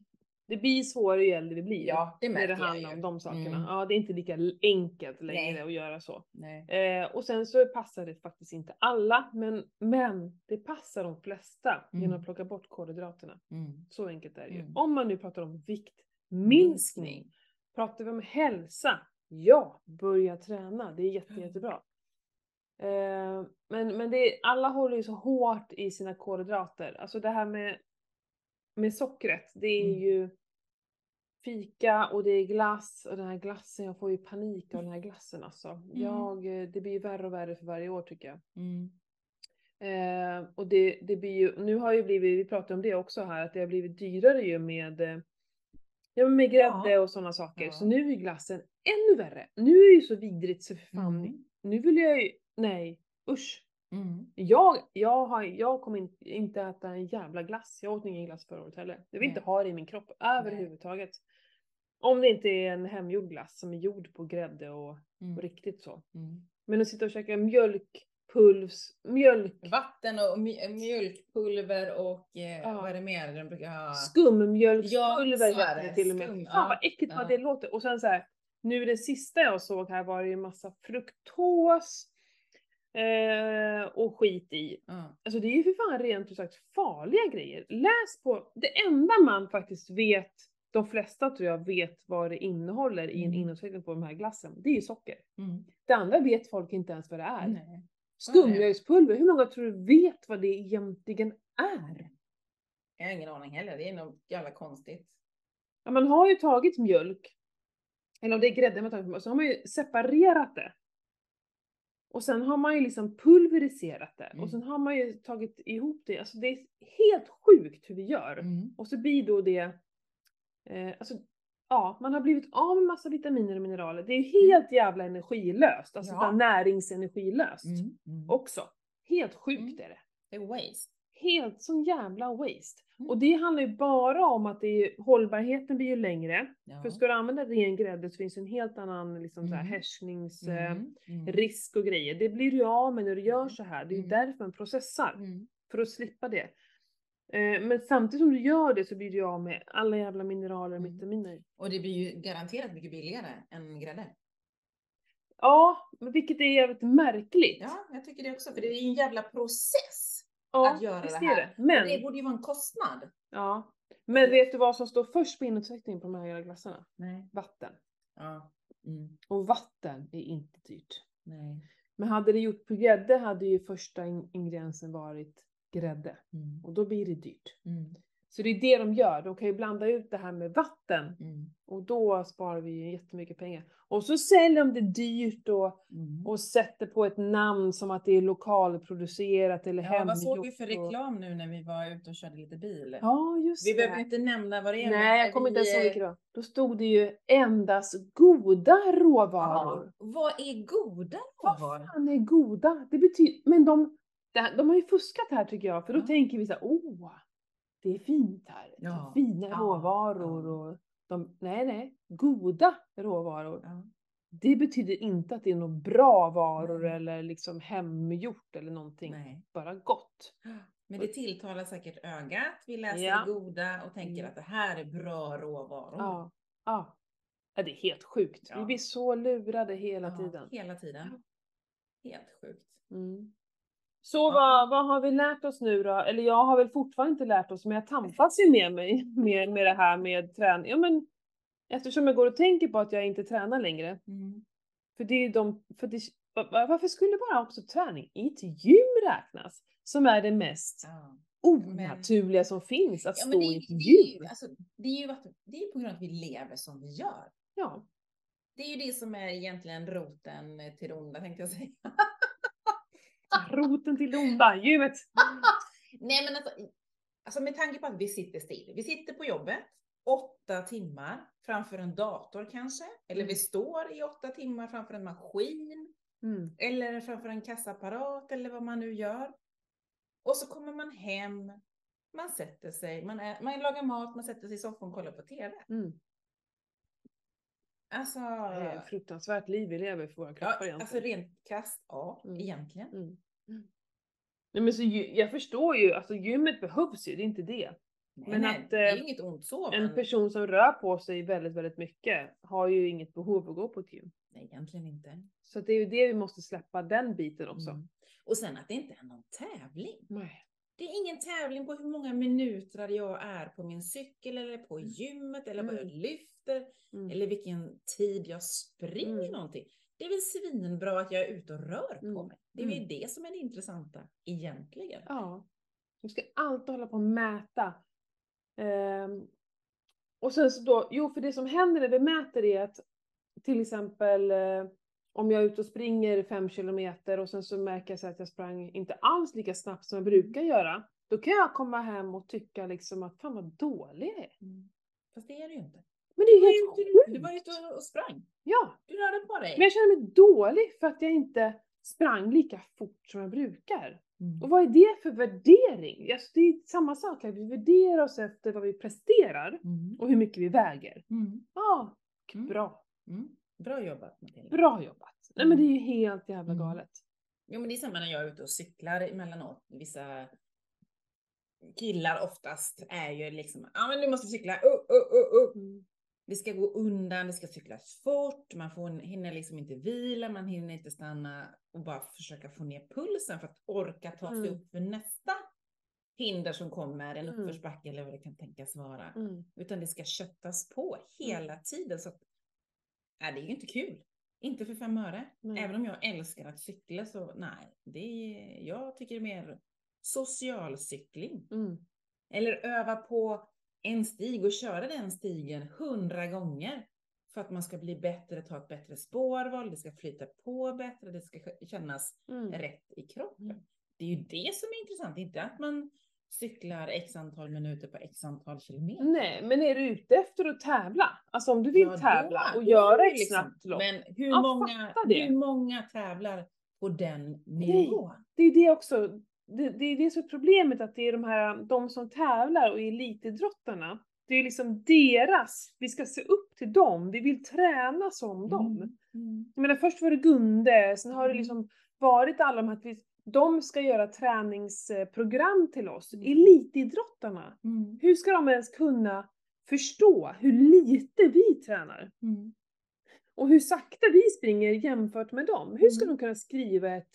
Det blir svårare ju äldre vi blir. Ja, det när det handlar om de sakerna. Mm. Ja, det är inte lika enkelt längre Nej. att göra så. Eh, och sen så passar det faktiskt inte alla, men, men det passar de flesta Mm. genom att plocka bort kolhydraterna. Mm. Så enkelt är det ju. Mm. Om man nu pratar om viktminskning. Pratar vi om hälsa? Ja, börja träna. Det är jätte, Mm. jättebra. Eh, men men det, alla håller ju så hårt i sina kolhydrater. Alltså det här med, med sockret, det är Mm. ju fika och det är glass och den här glassen, jag får ju panik av den här glassen alltså. Jag, eh, det blir ju värre och värre för varje år tycker jag. Mm. Eh, och det, det blir ju, nu har ju blivit, vi pratade om det också här, att det har blivit dyrare ju med, eh, ja, med grädde Ja. och sådana saker. Ja. Så nu är glassen ännu värre. Nu är det ju så vidrigt så för fan, Mm. nu vill jag ju, nej, usch. Mm. Jag, jag, har, jag kommer in, inte äta en jävla glass. Jag åt ingen glass förra året heller. Jag vill Nej. inte ha det i min kropp överhuvudtaget. Om det inte är en hemgjord glass som är gjord på grädde och, Mm. och riktigt så. Mm. Men att sitta och käka mjölkpulvs, mjölk, Vatten och mj- mjölkpulver och eh, Ja. vad är det mer de brukar ha? Skummjölkspulver Ja, heter det till och med. Skum, Fan ja, vad äckligt vad ja. det låter. Och sen så här, nu det sista jag såg här var det ju massa fruktos eh, och skit i. Ja. Alltså det är ju för fan rent ut sagt farliga grejer. Läs på, det enda man faktiskt vet, de flesta tror jag vet vad det innehåller i en Mm. innehållsförteckning på den här glassen, det är ju socker. Mm. Det andra vet folk inte ens vad det är. Nej. Hur många tror du vet vad det egentligen är? Jag har ingen aning heller. Det är nog jävla konstigt. Ja, man har ju tagit mjölk, eller om det är grädde man tagit, så har man ju separerat det. Och sen har man ju liksom pulveriserat det Mm. och sen har man ju tagit ihop det. Alltså det är helt sjukt hur vi gör. Mm. Och så blir då det, eh, alltså ja, man har blivit av med massa vitaminer och mineraler. Det är helt jävla energilöst, alltså Mm. Ja. näringsenergilöst Mm. Mm. också. Helt sjukt Mm. är det. Det är waste. Helt sån jävla waste. Mm. Och det handlar ju bara om att det är, hållbarheten blir ju längre. Ja. För ska du använda ren grädde så finns det en helt annan liksom, Mm. härsningsrisk Mm. Mm. och grejer. Det blir du ju av med när du gör Mm. så här. Det är ju Mm. därför man processar. För att slippa det. Eh, men samtidigt som du gör det så blir du av med alla jävla mineraler och vitaminer. Och det blir ju garanterat mycket billigare än grädde. Ja, vilket är jävligt märkligt. Ja, jag tycker det också. För det är ju en jävla process Ja, att göra det är här. det. Men, det borde ju vara en kostnad. ja. men vet du vad som står först på innehållsförteckningen på de här glassarna? Nej. Vatten. Ja. Mm. Och vatten är inte dyrt. Nej. Men hade det gjort på grädde hade ju första in- ingrediensen varit grädde. Mm. Och då blir det dyrt. Mm. Så det är det de gör. De kan ju blanda ut det här med vatten. Mm. Och då sparar vi ju jättemycket pengar. Och så säljer de det dyrt och, Mm. och sätter på ett namn som att det är lokalproducerat eller Ja, hemgjort. vad såg vi för reklam nu när vi var ute och körde lite bil? Ja, just Vi det. behöver inte nämna vad det är. Nej, jag kommer inte ens ihåg vilket det var. Då stod det ju endast goda råvaror. Ja. Vad är goda Vad råvaror? fan är goda? Det betyder, men de, de har ju fuskat här tycker jag, för då Ja. tänker vi så här, åh, det är fint här. Ja, fina ja, råvaror och de, nej, nej, goda råvaror. Ja. Det betyder inte att det är några bra varor Nej. eller liksom hemgjort eller någonting. Nej. Bara gott. Men det tilltalar säkert ögat. Vi läser Ja. det goda och tänker Mm. att det här är bra råvaror. Ja. ja. Ja, det är helt sjukt. Vi blir så lurade hela tiden. Hela tiden. Helt sjukt. Mm. Så vad, vad har vi lärt oss nu då? Eller jag har väl fortfarande inte lärt oss, men jag tampas ju med mig med, med det här med träning. Ja, men eftersom jag går och tänker på att jag inte tränar längre. Mm. För det är ju de, för det, va- va- varför skulle bara också träning i ett gym räknas? Som är det mest Ja. onaturliga som finns, att Ja, stå det, i ett det, är gym. ju, alltså, det är ju att, det är på grund av att vi lever som vi gör. Ja. Det är ju det som är egentligen roten till det onda tänkte jag säga. Roten till det onda, gymmet. <laughs> Nej men alltså, alltså med tanke på att vi sitter still. Vi sitter på jobbet åtta timmar framför en dator kanske. Eller vi står i åtta timmar framför en maskin. Mm. Eller framför en kassaapparat eller vad man nu gör. Och så kommer man hem, man sätter sig, man, är, man lagar mat, man sätter sig i soffan och kollar på TV. Mm. Alltså, Det är ett fruktansvärt liv vi lever för våra kroppar ja, egentligen. alltså rent krasst, ja, Mm. egentligen. Mm. Nej, men så, jag förstår ju, alltså gymmet behövs ju, det är inte det. Nej, Men nej, att, det är eh, inget ont så. En men- person som rör på sig väldigt, väldigt mycket har ju inget behov att gå på ett gym. Nej, egentligen inte. Så det är ju det vi måste släppa, den biten också. Mm. Och sen att det inte är någon tävling. Nej. Det är ingen tävling på hur många minuter jag är på min cykel eller på gymmet eller vad jag Mm. lyfter Mm. eller vilken tid jag springer Mm. någonting. Det är väl svinbra att jag är ute och rör på Mm. mig. Det är väl Mm. det som är det intressanta egentligen. Ja. Du ska alltid hålla på och mäta. Ehm, och sen så då, jo för det som händer när vi mäter är att till exempel eh, om jag är ute och springer fem kilometer och sen så märker jag så att jag sprang inte alls lika snabbt som jag brukar göra. Då kan jag komma hem och tycka liksom att fan vad dålig jag är. Mm. Fast det är det ju inte. Men det är Du ju helt ute, du var sjukt! ute och sprang. Ja, Du rörde på dig. men jag känner mig dålig för att jag inte sprang lika fort som jag brukar. Mm. Och vad är det för värdering? Alltså det är samma sak här, vi värderar oss efter vad vi presterar Mm. och hur mycket vi väger. Mm. Ja, Mm. bra. Mm. Bra jobbat Matilda. Bra jobbat. Nej men det Mm. är ju helt jävla Mm. galet. Jo men det är samma när jag är ute och cyklar emellanåt. Vissa killar oftast är ju liksom, ja men nu måste cykla, uh, uh, uh, uh. Mm. Det ska gå undan, det ska cyklas fort, man får, hinner liksom inte vila, man hinner inte stanna och bara försöka få ner pulsen för att orka ta sig Mm. upp för nästa hinder som kommer, en Mm. uppförsbacke eller vad det kan tänkas vara. Mm. Utan det ska köttas på hela tiden så att, nej det är ju inte kul. Inte för fem öre. Nej. Även om jag älskar att cykla så nej, det är, jag tycker mer socialcykling. Mm. Eller öva på en stig och köra den stigen hundra gånger. För att man ska bli bättre, ta ett bättre spårval, det ska flyta på bättre, det ska kännas Mm. rätt i kroppen. Mm. Det är ju det som är intressant, inte att man cyklar x antal minuter på x antal kilometer. Nej, men är du ute efter att tävla? Alltså om du vill Ja, tävla och göra ett liksom- snabbt lopp. Men hur, Ja, många, hur många tävlar på den nivån? Det är det också, det, det är det som är problemet att det är de här, de som tävlar och är elitidrottarna. Det är liksom deras, vi ska se upp till dem, vi vill träna som dem. Mm. Jag menar först var det Gunde, sen har det Mm. liksom varit alla de här de ska göra träningsprogram till oss. Mm. Elitidrottarna, Mm. hur ska de ens kunna förstå hur lite vi tränar? Mm. Och hur sakta vi springer jämfört med dem. Hur ska Mm. de kunna skriva ett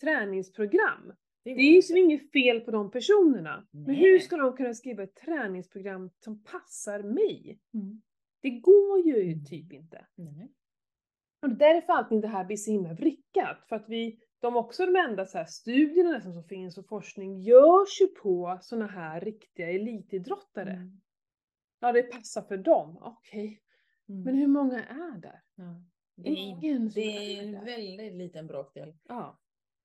träningsprogram? Det är ju som inget fel på de personerna. Men Nej. hur ska de kunna skriva ett träningsprogram som passar mig? Mm. Det går ju Mm. typ inte. Nej. Och det är därför allting det här blir så himla vrickat. För att vi, de också de enda så här studierna som finns och forskning görs ju på såna här riktiga elitidrottare. Mm. Ja, det passar för dem. Okej. Mm. Men hur många är där? Ja. Det Ingen det är är en väldigt liten bråkdel. Ja.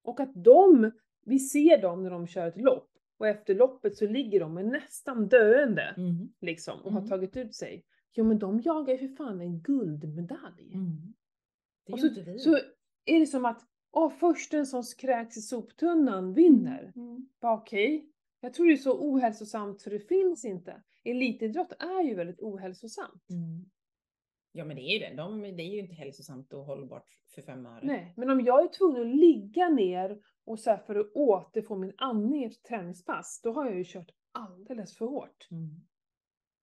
Och att de, vi ser dem när de kör ett lopp och efter loppet så ligger de med nästan döende Mm. liksom och har Mm. tagit ut sig. Jo men de jagar ju för fan en guldmedalj. Mm. Och så, så är det som att, åh försten som kräks i soptunnan vinner. Mm. Bara okej. Jag tror det är så ohälsosamt så det finns inte. Elitidrott är ju väldigt ohälsosamt. Mm. Ja men det är ju det. De, det är ju inte hälsosamt och hållbart för fem öre. Nej, men om jag är tvungen att ligga ner och så här för att återfå min andning efter träningspass, då har jag ju kört alldeles för hårt. Mm.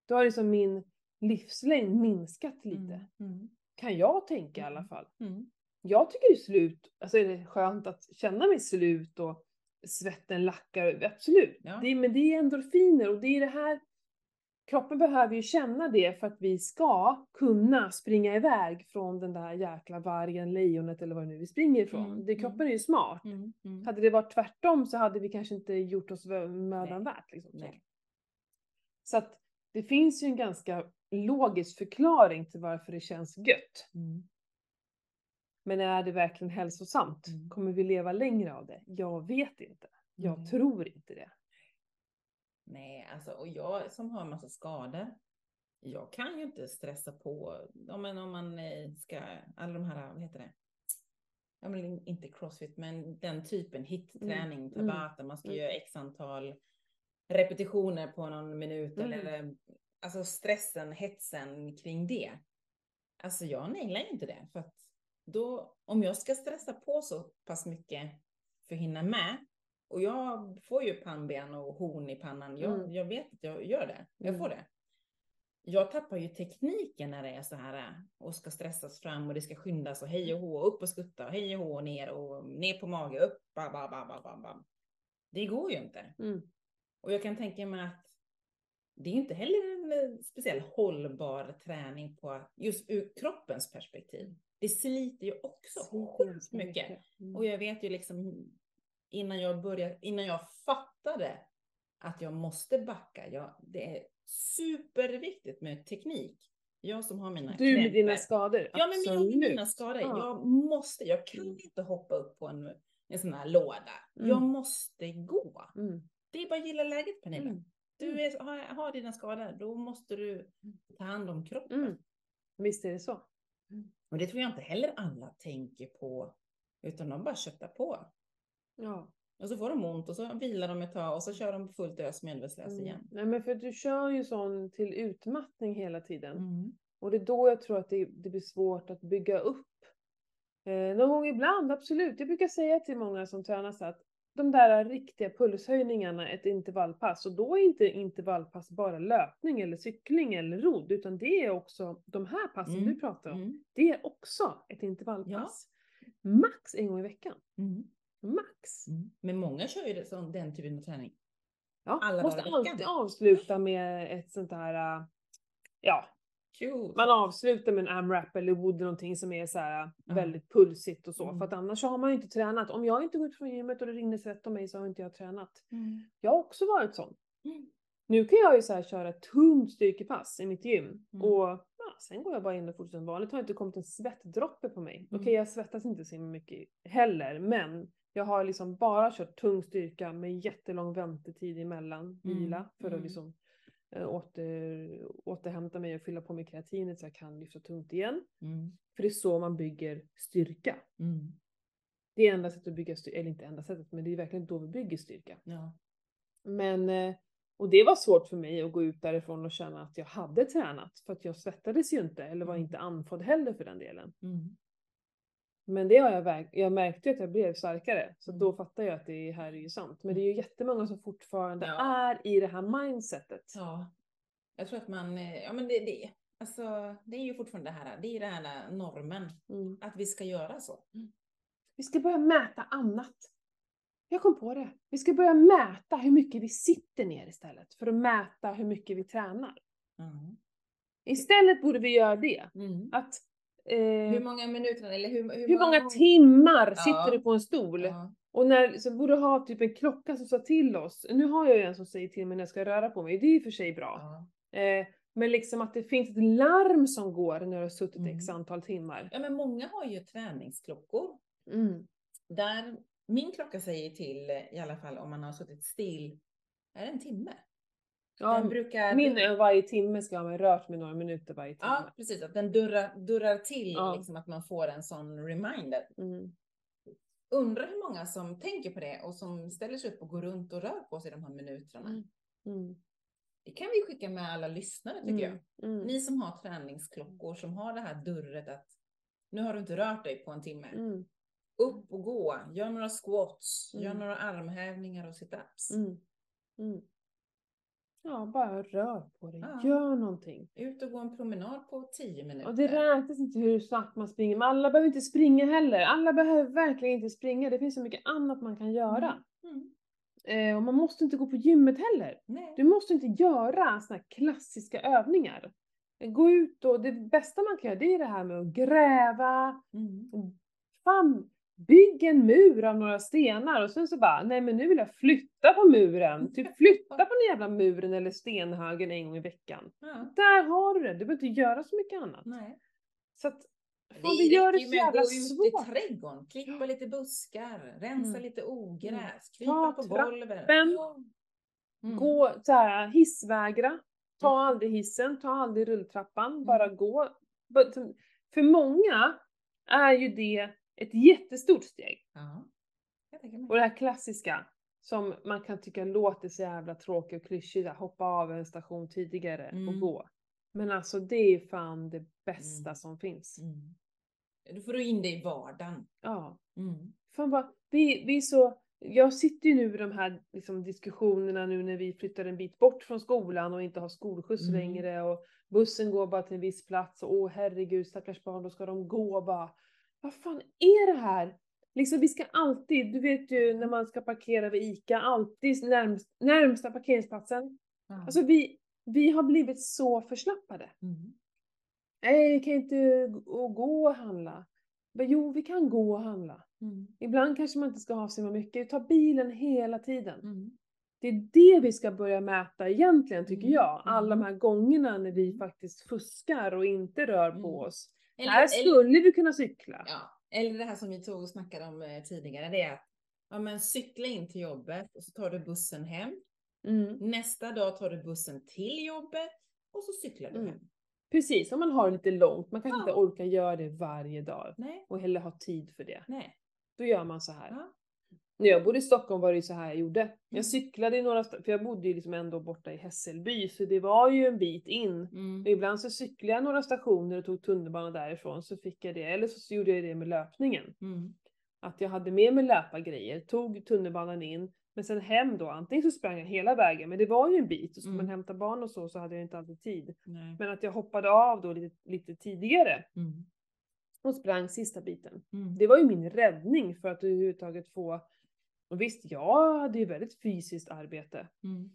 Då har liksom min livslängd minskat lite. Mm. Kan jag tänka i alla Mm. fall. Mm. Jag tycker det är slut, alltså är det skönt att känna mig slut och svetten lackar, absolut. Ja. Det, men det är endorfiner och det är det här, kroppen behöver ju känna det för att vi ska kunna springa iväg från den där jäkla vargen, lejonet eller vad det nu är vi springer ifrån. Mm, Det, mm. kroppen är ju smart. Mm. Mm. Hade det varit tvärtom så hade vi kanske inte gjort oss mödan värt. Liksom, så. Nej. så att det finns ju en ganska logisk förklaring till varför det känns gött. Mm. Men är det verkligen hälsosamt? Mm. Kommer vi leva längre av det? Jag vet inte. Jag Mm. tror inte det. Nej, alltså och jag som har en massa skador. Jag kan ju inte stressa på, om man eh, ska, alla de här, vad heter det? Ja, men inte crossfit, men den typen hitträning, Mm, tabata, man ska mm. göra x antal repetitioner på någon minut Mm. eller alltså stressen, hetsen kring det. Alltså jag nailar inte det för att då, om jag ska stressa på så pass mycket för att hinna med och jag får ju pannben och horn i pannan. Jag, Mm. jag vet att jag gör det. Jag Mm. får det. Jag tappar ju tekniken när det är så här och ska stressas fram och det ska skyndas och hej och hå, upp och skutta och hej och hå, ner och ner på mage, upp, ba, ba, ba, ba, ba. Det går ju inte. Mm. Och jag kan tänka mig att det är inte heller en eh, speciellt hållbar träning på just ur kroppens perspektiv. Det sliter ju också sjukt mycket. Mm. Och jag vet ju liksom innan jag började, innan jag fattade att jag måste backa. Jag, det är superviktigt med teknik. Jag som har mina Du med knäpper. dina skador? Ja, men jag med mina skador. Ja. Jag måste, jag kan Mm. inte hoppa upp på en, en sån här låda. Mm. Jag måste gå. Mm. Det är bara att gilla läget Pernilla. Mm. Du är, har, har dina skador, då måste du ta hand om kroppen. Mm. Visst är det så. Och det tror jag inte heller alla tänker på, utan de bara köttar på. Ja. Och så får de ont och så vilar de ett tag och så kör de fullt ös medvetslös Mm. igen. Nej men för du kör ju sån till utmattning hela tiden. Mm. Och det är då jag tror att det, det blir svårt att bygga upp. Eh, någon gång ibland, absolut. Jag brukar säga till många som tränar så att de där riktiga pulshöjningarna, ett intervallpass, och då är inte intervallpass bara löpning eller cykling eller rodd, utan det är också de här passen Mm. du pratar om. Mm. Det är också ett intervallpass. Max en gång i veckan. Mm. Max. Mm. Men många kör ju det som den typen av träning. Ja, Alla måste alltid avsluta med ett sånt här, äh, ja, Cool. man avslutar med en AMRAP eller wood någonting som är så här äh, väldigt pulsigt och så. Mm. För att annars så har man ju inte tränat. Om jag inte går ut från gymmet och det rinner svett om mig så har inte jag tränat. Mm. Jag har också varit sån. Mm. Nu kan jag ju så här köra ett tungt styrkepass i mitt gym. Mm. Och ja, sen går jag bara in och fortsätter som vanligt. Har inte kommit en svettdroppe på mig. Mm. Okej, jag svettas inte så mycket heller. Men jag har liksom bara kört tung styrka med jättelång väntetid emellan vila. För att liksom åter, återhämta mig och fylla på med kreatinet så jag kan lyfta tungt igen. Mm. För det är så man bygger styrka. Mm. Det är enda sättet att bygga styrka, eller inte enda sättet, men det är verkligen då vi bygger styrka. Ja. Men, eh, och det var svårt för mig att gå ut därifrån och känna att jag hade tränat. För att jag svettades ju inte, eller var Mm. inte andfådd heller för den delen. Mm. Men det har jag, verk- jag märkte att jag blev starkare. Så Mm. då fattar jag att det här är ju sant. Men det är ju jättemånga som fortfarande Ja. är i det här mindsetet. ja. Jag tror att man, eh, ja men det, det, alltså, det är ju fortfarande det här, det är den här normen. Mm. Att vi ska göra så. Vi ska börja mäta annat. Jag kom på det. Vi ska börja mäta hur mycket vi sitter ner istället. För att mäta hur mycket vi tränar. Mm. Istället borde vi göra det. Mm. Att, eh, Hur många minuter eller hur, hur, hur många gånger- timmar Ja. sitter du på en stol? Ja. Och när, så borde ha typ en klocka som sa till oss. Nu har jag ju en som säger till mig när jag ska röra på mig. Det är ju för sig bra. Ja. Eh, men liksom att det finns ett larm som går när du har suttit Mm. x antal timmar. ja men många har ju träningsklockor. Mm. Där min klocka säger till, i alla fall om man har suttit still, är det en timme? Ja, brukar... min varje timme ska ha mig rört med några minuter varje timme. Ja, precis. Att den durrar, durrar till, Ja. liksom att man får en sån reminder. Mm. Undrar hur många som tänker på det och som ställer sig upp och går runt och rör på sig de här minuterna. Mm. Mm. Det kan vi skicka med alla lyssnare tycker jag. Mm. Mm. Ni som har träningsklockor som har det här durret att nu har du inte rört dig på en timme. Mm. Upp och gå, gör några squats, gör Mm. några armhävningar och sit-ups. Mm. Mm. Ja, bara rör på dig. Ja. Gör någonting. Ut och gå en promenad på 10 minuter. Och det räknas inte hur snabbt man springer, men alla behöver inte springa heller. Alla behöver verkligen inte springa. Det finns så mycket annat man kan göra. Mm. Eh, och man måste inte gå på gymmet heller. Nej. Du måste inte göra såna här klassiska övningar. Gå ut och det bästa man kan göra det är det här med att gräva. Mm. Fan, bygg en mur av några stenar och sen så bara, nej men nu vill jag flytta på muren. Typ flytta på den jävla muren eller stenhögen en gång i veckan. Ja. Där har du det, du behöver inte göra så mycket annat. Nej. Så att Fan, vi gör det så jävla gå ut svårt. i trädgården, klippa lite buskar, rensa Mm. lite ogräs, Ta krypa på golvet. Mm. Gå så här, hissvägra. Ta aldrig hissen, ta aldrig rulltrappan, bara gå. But- För många är ju det ett jättestort steg. Ja. Och det här klassiska som man kan tycka låter så jävla tråkigt och klyschigt, hoppa av en station tidigare och Mm. gå. Men alltså det är fan det bästa Mm. som finns. Mm. Då får du in det i vardagen. Ja. Mm. Fan bara, vi, vi är så, jag sitter ju nu i de här liksom, diskussionerna nu när vi flyttar en bit bort från skolan och inte har skolskjuts Mm. längre och bussen går bara till en viss plats och åh herregud stackars barn, då ska de gå bara. Vad fan är det här? Liksom vi ska alltid, du vet ju när man ska parkera vid ICA, alltid närmst, närmsta parkeringsplatsen. Ja. Alltså vi, vi har blivit så förslappade. Mm. Nej, vi kan inte gå och handla. Men jo, vi kan gå och handla. Mm. Ibland kanske man inte ska ha så mycket, ta bilen hela tiden. Mm. Det är det vi ska börja mäta egentligen tycker Mm, jag. Alla de mm. här gångerna när vi faktiskt fuskar och inte rör på Mm. oss. Eller, här eller, skulle vi kunna cykla. ja, eller det här som vi tog och snackade om eh, tidigare, det är att ja, men cykla in till jobbet och så tar du bussen hem. Mm. Nästa dag tar du bussen till jobbet och så cyklar du Mm. hem. Precis, om man har lite långt, man kanske Ja. inte orkar göra det varje dag Nej, och heller ha tid för det. nej. Då gör man så här. Ja. När jag bodde i Stockholm var det ju så här jag gjorde. Mm. Jag cyklade i några, för jag bodde ju liksom ändå borta i Hässelby, så det var ju en bit in. Mm. Ibland så cyklade jag några stationer och tog tunnelbana därifrån så fick jag det. Eller så gjorde jag det med löpningen. Mm. Att jag hade med mig löpargrejer, tog tunnelbanan in, men sen hem då. Antingen så sprang jag hela vägen, men det var ju en bit. Och man Mm. hämta barn och så, så hade jag inte alltid tid. Nej. Men att jag hoppade av då lite, lite tidigare Mm. och sprang sista biten. Mm. Det var ju min räddning för att överhuvudtaget få... Och visst, jag hade ju väldigt fysiskt arbete. Mm.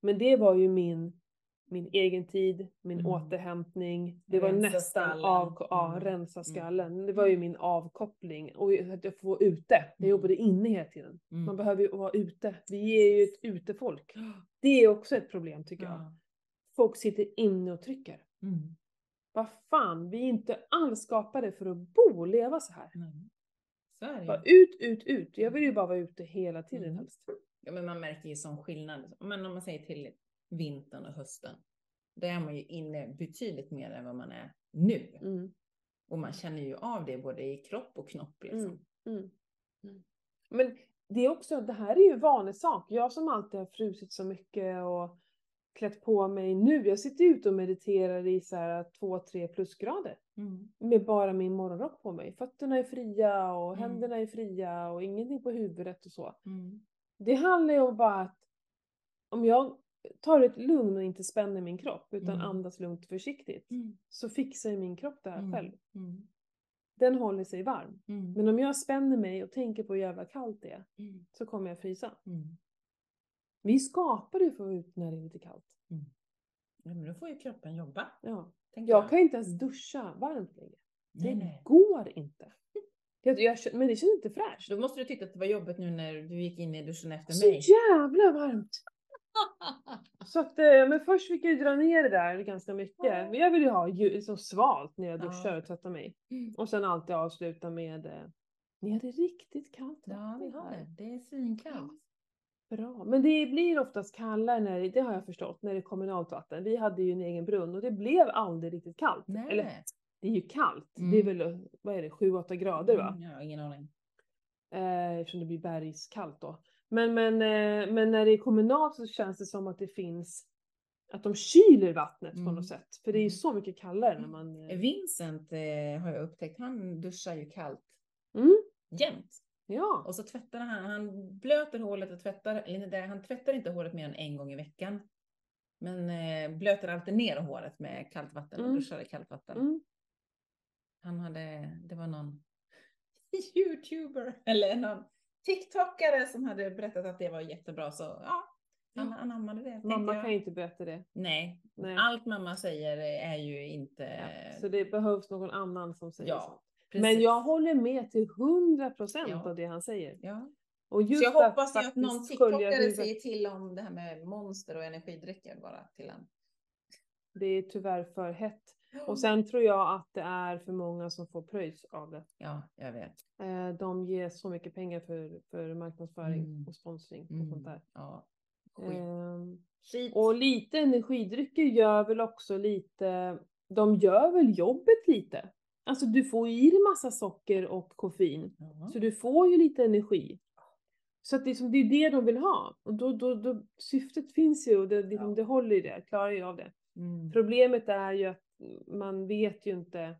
Men det var ju min, min egen tid, min Mm. återhämtning. Det var Rensa nästan skallen. av, ja, Mm. rensa Mm. skallen. Det var ju min avkoppling. Och att jag får vara ute. Jag Mm. jobbade inne hela tiden. Mm. Man behöver ju vara ute. Vi är ju ett utefolk. <gasps> Det är också ett problem tycker jag. Ja. Folk sitter inne och trycker. Mm. Vad fan, vi är inte alls skapade för att bo och leva så här. Nej. Så är det ut, ut, ut. Jag vill ju bara vara ute hela tiden Mm. helst. Ja, men man märker ju som skillnad. Men om man säger till vintern och hösten. Då är man ju inne betydligt mer än vad man är nu. Mm. Och man känner ju av det både i kropp och knopp. Liksom. Mm. Mm. Mm. Men det är också, det här är ju en vanlig sak. Jag som alltid har frusit så mycket och klätt på mig nu. Jag sitter ute och mediterar i så här 2-3 plusgrader. Mm. Med bara min morgonrock på mig. Fötterna är fria och Mm. händerna är fria och ingenting på huvudet och så. Mm. Det handlar ju om bara att om jag tar ett lugn och inte spänner min kropp utan Mm. andas lugnt försiktigt Mm. så fixar ju min kropp det här Mm. själv. Den håller sig varm. Men om jag spänner mig och tänker på hur jävla kallt det är så kommer jag frysa. Vi skapar ju för att vara ute när det är lite kallt. Ja, men då får ju kroppen jobba. Ja. tänker Jag kan ju inte ens duscha varmt längre. Det nej. går inte. Jag, jag, men det känns inte fräscht. Då måste du tycka att det var jobbigt nu när du gick in i duschen efter Så mig. jävla varmt! <laughs> Så att, eh, men först fick jag ju dra ner det där ganska mycket. Ja. Men jag vill ju ha så svalt när jag Ja. duschar och tvättar mig. Mm. Och sen alltid avsluta med eh, Ni hade riktigt kallt Ja, vi har här." det. Det är svinkallt. Bra. Men det blir oftast kallare när det, det har jag förstått, när det är kommunalt vatten. Vi hade ju en egen brunn och det blev aldrig riktigt kallt. Nej. Eller det är ju kallt. Mm. Det är väl, vad är det, 7-8 grader va? Mm, Jag har ingen aning. Eh, eftersom det blir bergskallt då. Men, men, eh, men när det är kommunalt så känns det som att det finns, att de kyler vattnet på Mm. något sätt. För det är ju Mm. så mycket kallare när man... Eh, Vincent eh, har jag upptäckt, han duschar ju kallt mm, jämt. Ja. Och så tvättar han, han blöter håret och tvättar, eller han tvättar inte håret mer än en gång i veckan. Men eh, blöter alltid ner håret med kallt vatten och Mm. duschar i kallt vatten. Mm. Han hade, det var någon <laughs> youtuber eller någon tiktokare som hade berättat att det var jättebra så ja, han Ja. anammade det. Mamma jag. kan ju inte berätta det. Nej, Nej. allt mamma säger är ju inte... Ja. Så det behövs någon annan som säger Ja, så. Precis. Men jag håller med till 100% Ja. av det han säger. Ja. Och just Så jag hoppas att faktiskt någon tiktokare huvudet- säger till om det här med monster och energidrycker bara till en. Det är tyvärr för hett. Och sen tror jag att det är för många som får pröjs av det. Ja, jag vet. Eh, De ger så mycket pengar för, för marknadsföring Mm. och sponsring och Mm. sånt där. Ja. Ehm, Skit. Och lite energidrycker gör väl också lite, de gör väl jobbet lite. Alltså du får ju i dig massa socker och koffein. Ja. Så du får ju lite energi. Så att det, är som, det är det de vill ha. Och då, då, då, syftet finns ju och det, liksom, det håller ju det, klarar ju av det. Mm. Problemet är ju att man vet ju inte,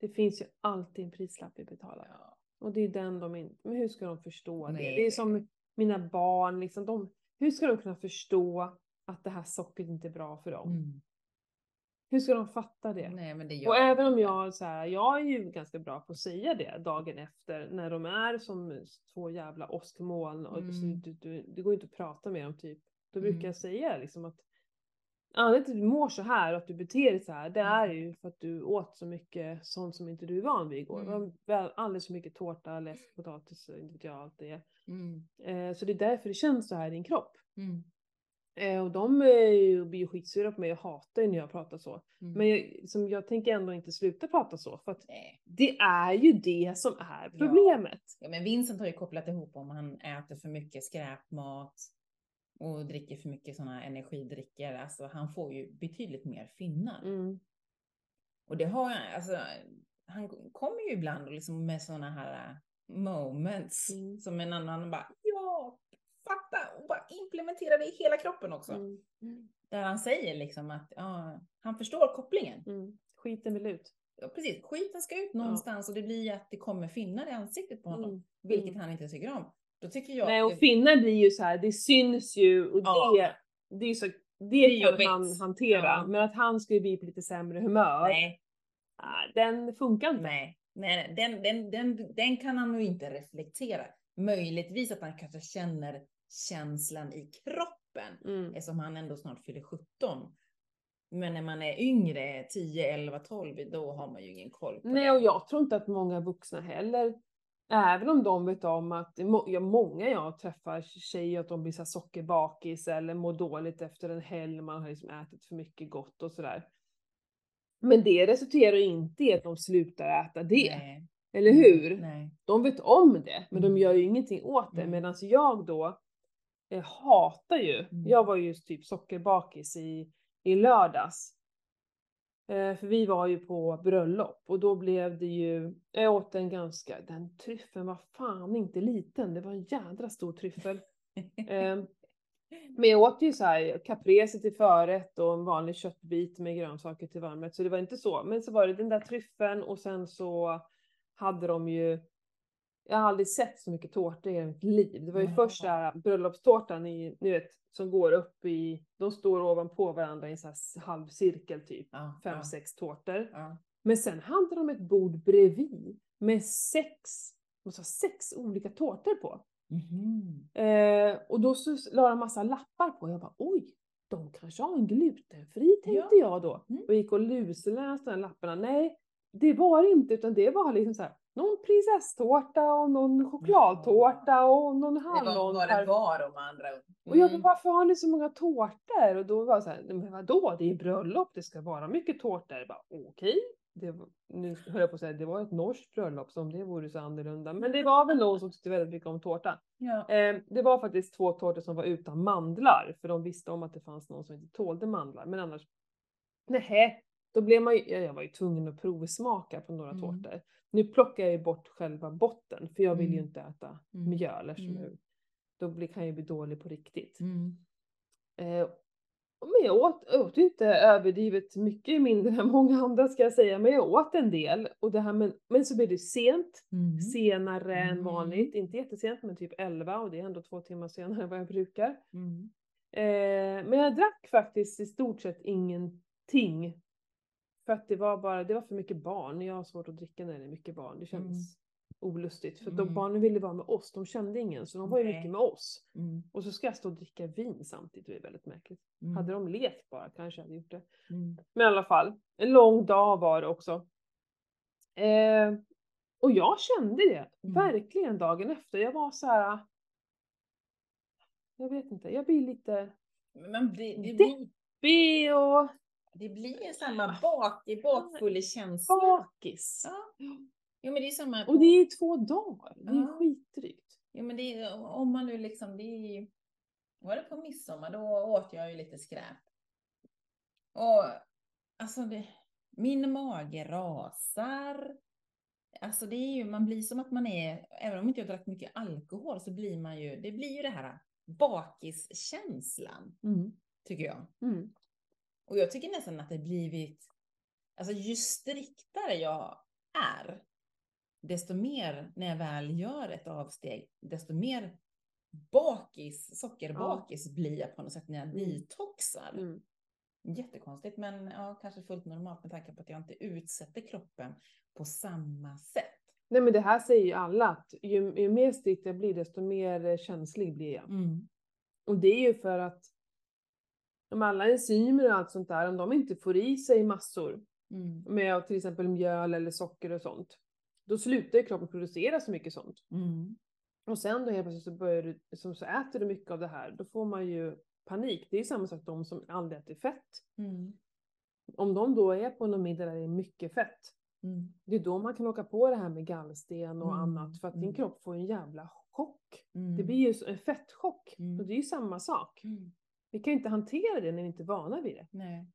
det finns ju alltid en prislapp vi betalar. Ja. Och det är den de inte, men hur ska de förstå det? Nej. Det är som mina barn, liksom, de, hur ska de kunna förstå att det här sockret inte är bra för dem? Mm. Hur ska de fatta det? Nej, men det Och gör även om jag, så här, jag är ju ganska bra på att säga det dagen efter när de är som två jävla åskmoln och Mm. du, du, det går inte att prata med dem typ. Då brukar Mm. jag säga liksom att anledningen till att du mår så här och att du beter dig så här, det är Mm. ju för att du åt så mycket sånt som inte du är van vid igår. Mm. väl alldeles för mycket tårta, läsk, potatis inte vet jag allt det. Mm. Eh, så det är därför det känns så här i din kropp. Mm. Eh, och de är ju, blir ju skitsura på mig och hatar ju när jag pratar så. Mm. Men jag, som jag tänker ändå inte sluta prata så för att Nej. det är ju det som är Ja. problemet. Ja, men Vincent har ju kopplat ihop om han äter för mycket skräpmat och dricker för mycket sådana energidrycker. Alltså han får ju betydligt mer finnar. Mm. Och det har jag, alltså, han kommer ju ibland liksom med sådana här moments Mm. som en annan bara, ja, fatta och bara implementera det i hela kroppen också. Mm. Mm. Där han säger liksom att ja, han förstår kopplingen. Mm. Skiten vill ut. Ja, precis, skiten ska ut någonstans och det blir att det kommer finnar i ansiktet på honom, Mm. vilket Mm. han inte tycker om. Då tycker jag Nej och det- finnar blir ju så här, det syns ju och Ja. det, det är så, det, är kan han hantera. Ja. Men att han skulle bli på lite sämre humör, Nej, den funkar inte. nej, nej, nej. Den, den, den, den kan han nog inte reflektera. Möjligtvis att han kanske känner känslan i kroppen Mm. eftersom han ändå snart fyller 17. Men när man är yngre, 10, 11, 12, då har man ju ingen koll på Nej det. och jag tror inte att många vuxna heller, även om de vet om att, ja, många jag träffar tjejer att de blir så sockerbakis eller mår dåligt efter en helg, man har liksom ätit för mycket gott och sådär. Men det resulterar inte i att de slutar äta det, Nej, eller hur? Nej. De vet om det, men de Mm. gör ju ingenting åt det. Mm. Medan jag då eh, hatar ju, Mm. jag var ju typ sockerbakis i, i lördags. Eh, för vi var ju på bröllop och då blev det ju, jag åt en ganska, den tryffeln var fan inte liten, det var en jädra stor tryffel. <laughs> Eh, men jag åt ju så här caprese till förrätt och en vanlig köttbit med grönsaker till varmrätt, så det var inte så. Men så var det den där tryffeln och sen så hade de ju, jag har aldrig sett så mycket tårta i mitt liv. Det var ju Nej. först här bröllopstårtan i, ni vet, som går upp i, de står ovanpå varandra i en så här halvcirkel typ, Ja, fem, ja, sex tårtor. ja. Men sen hade de ett bord bredvid med sex, måste ha sex olika tårtor på. Mhm. Eh, och då så la de massa lappar på. Jag bara oj, de kanske har en glutenfri tänkte Ja. jag då. Mm. Och gick och lusläste de lapparna. Nej, det var det inte utan det var liksom så här, någon prinsesstårta och någon chokladtårta och någon Det hallon. vad det var om andra ord. Och jag bara, Mm. varför har ni så många tårtor? Och då var det så här, men vadå, det är bröllop, det ska vara mycket tårtor. Jag bara, okej. Det nu höll jag på att säga, det var ett norskt bröllop, som det vore så annorlunda. Men det var väl någon som tyckte väldigt mycket om tårta. Ja. Eh, det var faktiskt två tårtor som var utan mandlar, för de visste om att det fanns någon som inte tålde mandlar. Men annars, nej, då blev man ju, ja, jag var ju tvungen att provsmaka på några Mm. tårtor. Nu plockar jag ju bort själva botten, för jag vill ju Mm. inte äta Mm. mjöl eftersom Mm. då blir, kan jag ju bli dålig på riktigt. Mm. Eh, men jag åt, jag åt inte överdrivet mycket mindre än många andra ska jag säga, men jag åt en del. Och det här med, men så blev det sent, Mm. senare än Mm. vanligt. Inte jättesent, men typ 11 och det är ändå två timmar senare än vad jag brukar. Mm. Eh, men jag drack faktiskt i stort sett ingenting. För att det var bara, det var för mycket barn. Jag har svårt att dricka när det är mycket barn. Det känns olustigt. För de Mm. barnen ville vara med oss, de kände ingen. Så de var ju mycket med oss. Mm. Och så ska jag stå och dricka vin samtidigt, det är väldigt märkligt. Mm. Hade de levt bara kanske jag hade gjort det. Mm. Men i alla fall, en lång dag var det också. Eh, och jag kände det Mm. verkligen dagen efter. Jag var så här. Jag vet inte, jag blir lite Men det, det Det- och det blir ju samma bak, bakfull känsla. Bakis. Ja. Jo men det är samma. Och det är två dagar. Det är Ja. skitdrygt. Jo men det är, om man nu liksom, det är var det på midsommar, då åt jag ju lite skräp. Och alltså det, min mage rasar. Alltså det är ju, man blir som att man är, även om inte jag drack mycket alkohol så blir man ju, det blir ju det här bakiskänslan, tycker jag. Mm. Och jag tycker nästan att det blivit, alltså ju striktare jag är, desto mer när jag väl gör ett avsteg, desto mer bakis, sockerbakis blir jag på något sätt när jag Mm. detoxar. Mm. Jättekonstigt, men ja, kanske fullt normalt med tanke på att jag inte utsätter kroppen på samma sätt. Nej men det här säger ju alla att ju, ju mer strikt jag blir desto mer eh, känslig blir jag. Mm. Och det är ju för att om alla enzymer och allt sånt där, om de inte får i sig massor Mm. med till exempel mjöl eller socker och sånt, då slutar ju kroppen producera så mycket sånt. Mm. Och sen då helt plötsligt så, börjar du, så, så äter du mycket av det här, då får man ju panik. Det är ju samma sak de som aldrig äter fett. Mm. Om de då är på någon middag där det är mycket fett, Mm. det är då man kan åka på det här med gallsten och Mm, annat för att din mm. kropp får en jävla chock. Mm. Det blir ju en fettchock. Mm. Och det är ju samma sak. Mm. Vi kan inte hantera det när vi inte är vana vid det. Nej.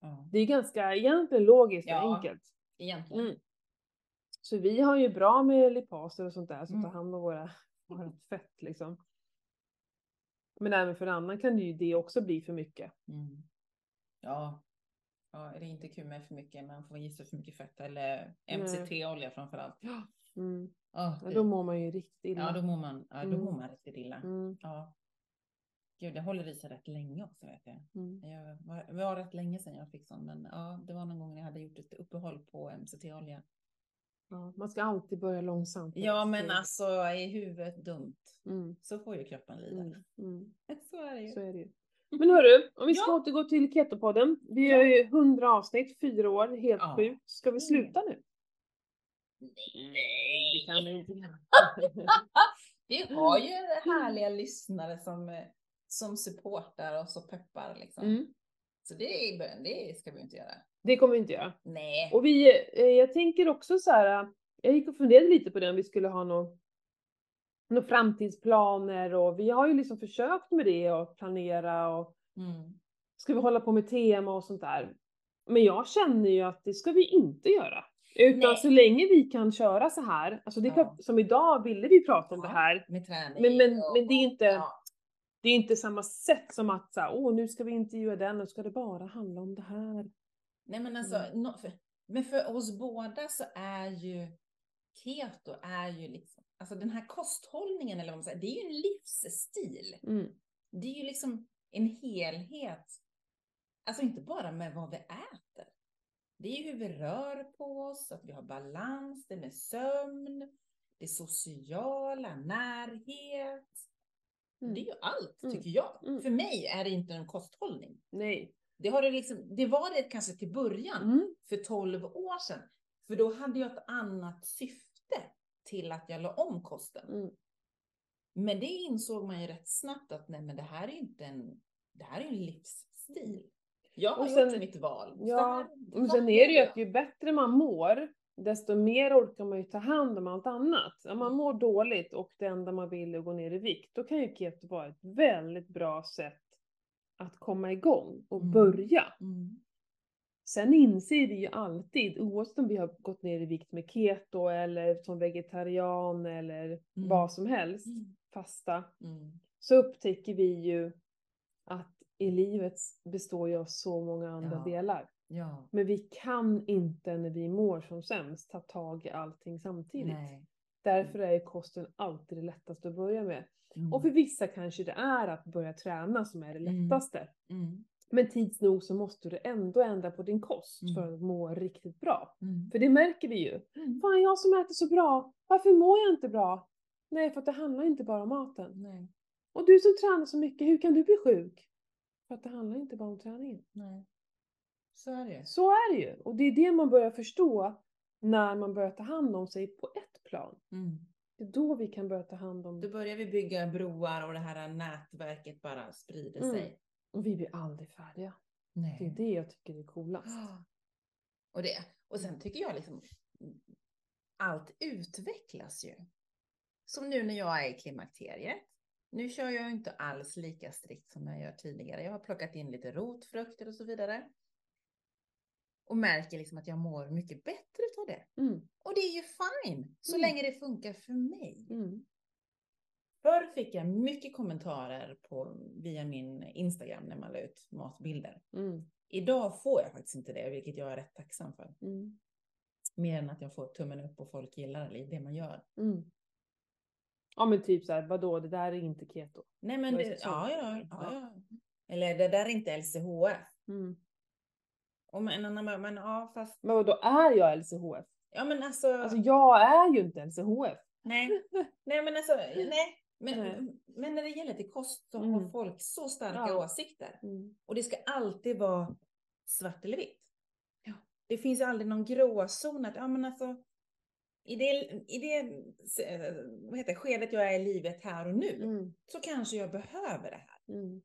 Ja, Det är ganska egentligen logiskt och Ja. enkelt. egentligen. Mm. Så vi har ju bra med lipaser och sånt där som Mm. tar hand om våra, <laughs> vårat fett liksom. Men även för annan kan det ju det också bli för mycket. Mm. Ja. ja, det är inte kul med för mycket, man får sig för mycket fett eller MCT-olja framför allt. Mm. Ja, Ja, då mår man ju riktigt illa. ja, då mår man, ja, då Mm. mår man riktigt illa. Mm. Ja. Gud, det håller i sig rätt länge också vet jag. Mm. Jag var, det var rätt länge sedan jag fick sån, men ja, det var någon gång jag hade gjort ett uppehåll på MCT-olja. Ja, man ska alltid börja långsamt. Ja, men alltså är huvudet dumt Mm. så får ju kroppen lida. Mm. Mm. <laughs> Så är det ju. Så är det ju. Men hörru, om vi ska Ja. återgå till Ketopodden. Vi Ja. har ju 100 avsnitt, fyra år, helt Ja. sjukt. Ska vi sluta nu? Nej, det kan vi inte. <laughs> Vi har ju härliga lyssnare som, eh, som supportar och så peppar liksom. Mm. Så det, är, det ska vi inte göra. Det kommer vi inte göra. Nej. Och vi, eh, jag tänker också så här, jag gick och funderade lite på det om vi skulle ha någon några framtidsplaner och vi har ju liksom försökt med det och planera och Mm. ska vi hålla på med tema och sånt där. Men jag känner ju att det ska vi inte göra. Utan Nej. så länge vi kan köra så här, alltså det Ja. som idag ville vi prata om Ja. det här. Med träning. Men, men, och- men det är inte, Ja. Det är inte samma sätt som att så här, åh nu ska vi intervjua den och ska det bara handla om det här. Nej men alltså, Mm. nå- för, men för oss båda så är ju keto är ju liksom, alltså den här kosthållningen eller vad man säger, det är ju en livsstil. Mm. Det är ju liksom en helhet. Alltså inte bara med vad vi äter. Det är ju hur vi rör på oss, att vi har balans, det med sömn, det sociala, närhet. Mm. Det är ju allt, Mm. tycker jag. Mm. För mig är det inte en kosthållning. Nej. Det, har det, liksom, det var det kanske till början, Mm. för 12 år sedan. För då hade jag ett annat syfte till att jag la om kosten. Mm. Men det insåg man ju rätt snabbt att nej men det här är ju inte en, det här är en livsstil. Jag har Och sen- gjort mitt val. Ja, så sen är det ju att ju bättre man mår, desto mer orkar man ju ta hand om allt annat. Om man mår dåligt och det enda man vill är att gå ner i vikt, då kan ju keto vara ett väldigt bra sätt att komma igång och Mm. börja. Mm. Sen inser vi ju alltid, oavsett om vi har gått ner i vikt med keto eller som vegetarian eller vad som helst, Mm. fasta, Mm. så upptäcker vi ju att i livet består ju av så många andra Ja. delar. Ja. Men vi kan inte när vi mår som sämst ta tag i allting samtidigt. Nej. Därför är kosten alltid det lättaste att börja med. Mm. Och för vissa kanske det är att börja träna som är det Mm. lättaste. Mm. Men tids nog så måste du ändå ändra på din kost Mm. för att må riktigt bra. Mm. För det märker vi ju. Mm. Fan, jag som äter så bra, varför mår jag inte bra? Nej, för att det handlar inte bara om maten. Nej. Och du som tränar så mycket, hur kan du bli sjuk? För att det handlar inte bara om träningen. Nej. Så är det. Så är det ju. Och det är det man börjar förstå när man börjar ta hand om sig på ett plan. Mm. Det är då vi kan börja ta hand om Då börjar vi bygga broar och det här nätverket bara sprider Mm. sig. Och vi blir aldrig färdiga. Det är Nej. det jag tycker är coolast. <gasps> Och det. Och sen tycker jag liksom, allt utvecklas ju. Som nu när jag är i klimakteriet. Nu kör jag inte alls lika strikt som jag gör tidigare. Jag har plockat in lite rotfrukter och så vidare. Och märker liksom att jag mår mycket bättre av det. Mm. Och det är ju fine, så Mm. länge det funkar för mig. Mm. Förr fick jag mycket kommentarer på, via min Instagram när man la ut matbilder. Mm. Idag får jag faktiskt inte det, vilket jag är rätt tacksam för. Mm. Mer än att jag får tummen upp och folk gillar det man gör. Mm. Ja men typ såhär, vadå det där är inte keto. Nej men det, det ja, ja, ja, ja. Eller det där är inte LCHF. Mm. Och men, men, men ja, fast, Men vadå, är jag LCHF? ja men alltså, Alltså jag är ju inte LCHF. nej, nej men alltså, nej. Men, Nej. men när det gäller till kost så har Mm. folk så starka Ja. åsikter. Mm. Och det ska alltid vara svart eller vitt. Ja. Det finns ju aldrig någon gråzon att, ja men alltså, i det, i det eh, vad heter, det, skedet jag är i livet här och nu, Mm. så kanske jag behöver det här. Mm.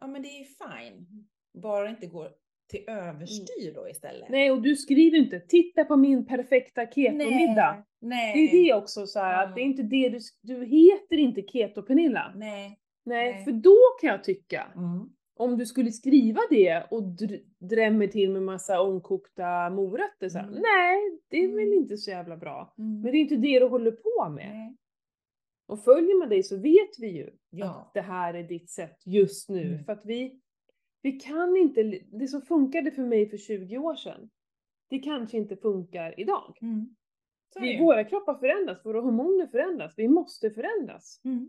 Ja men det är fine. Bara det inte går till överstyr då istället. Nej och du skriver inte, titta på min perfekta ketomiddag. Nej. Det är det också så här, att det är inte det du, du heter inte keto Pernilla. Nej. Nej, Nej. för då kan jag tycka, Mm. om du skulle skriva det och dr- drämmer till med massa omkokta morötter så här, Mm. nej det är väl Mm. inte så jävla bra. Mm. Men det är inte det du håller på med. Nej. Och följer man dig så vet vi ju Ja. att det här är ditt sätt just nu. Mm. För att vi, vi kan inte, det som funkade för mig för 20 år sedan, det kanske inte funkar idag. Mm. Vi, våra kroppar förändras, våra hormoner förändras, vi måste förändras. Mm.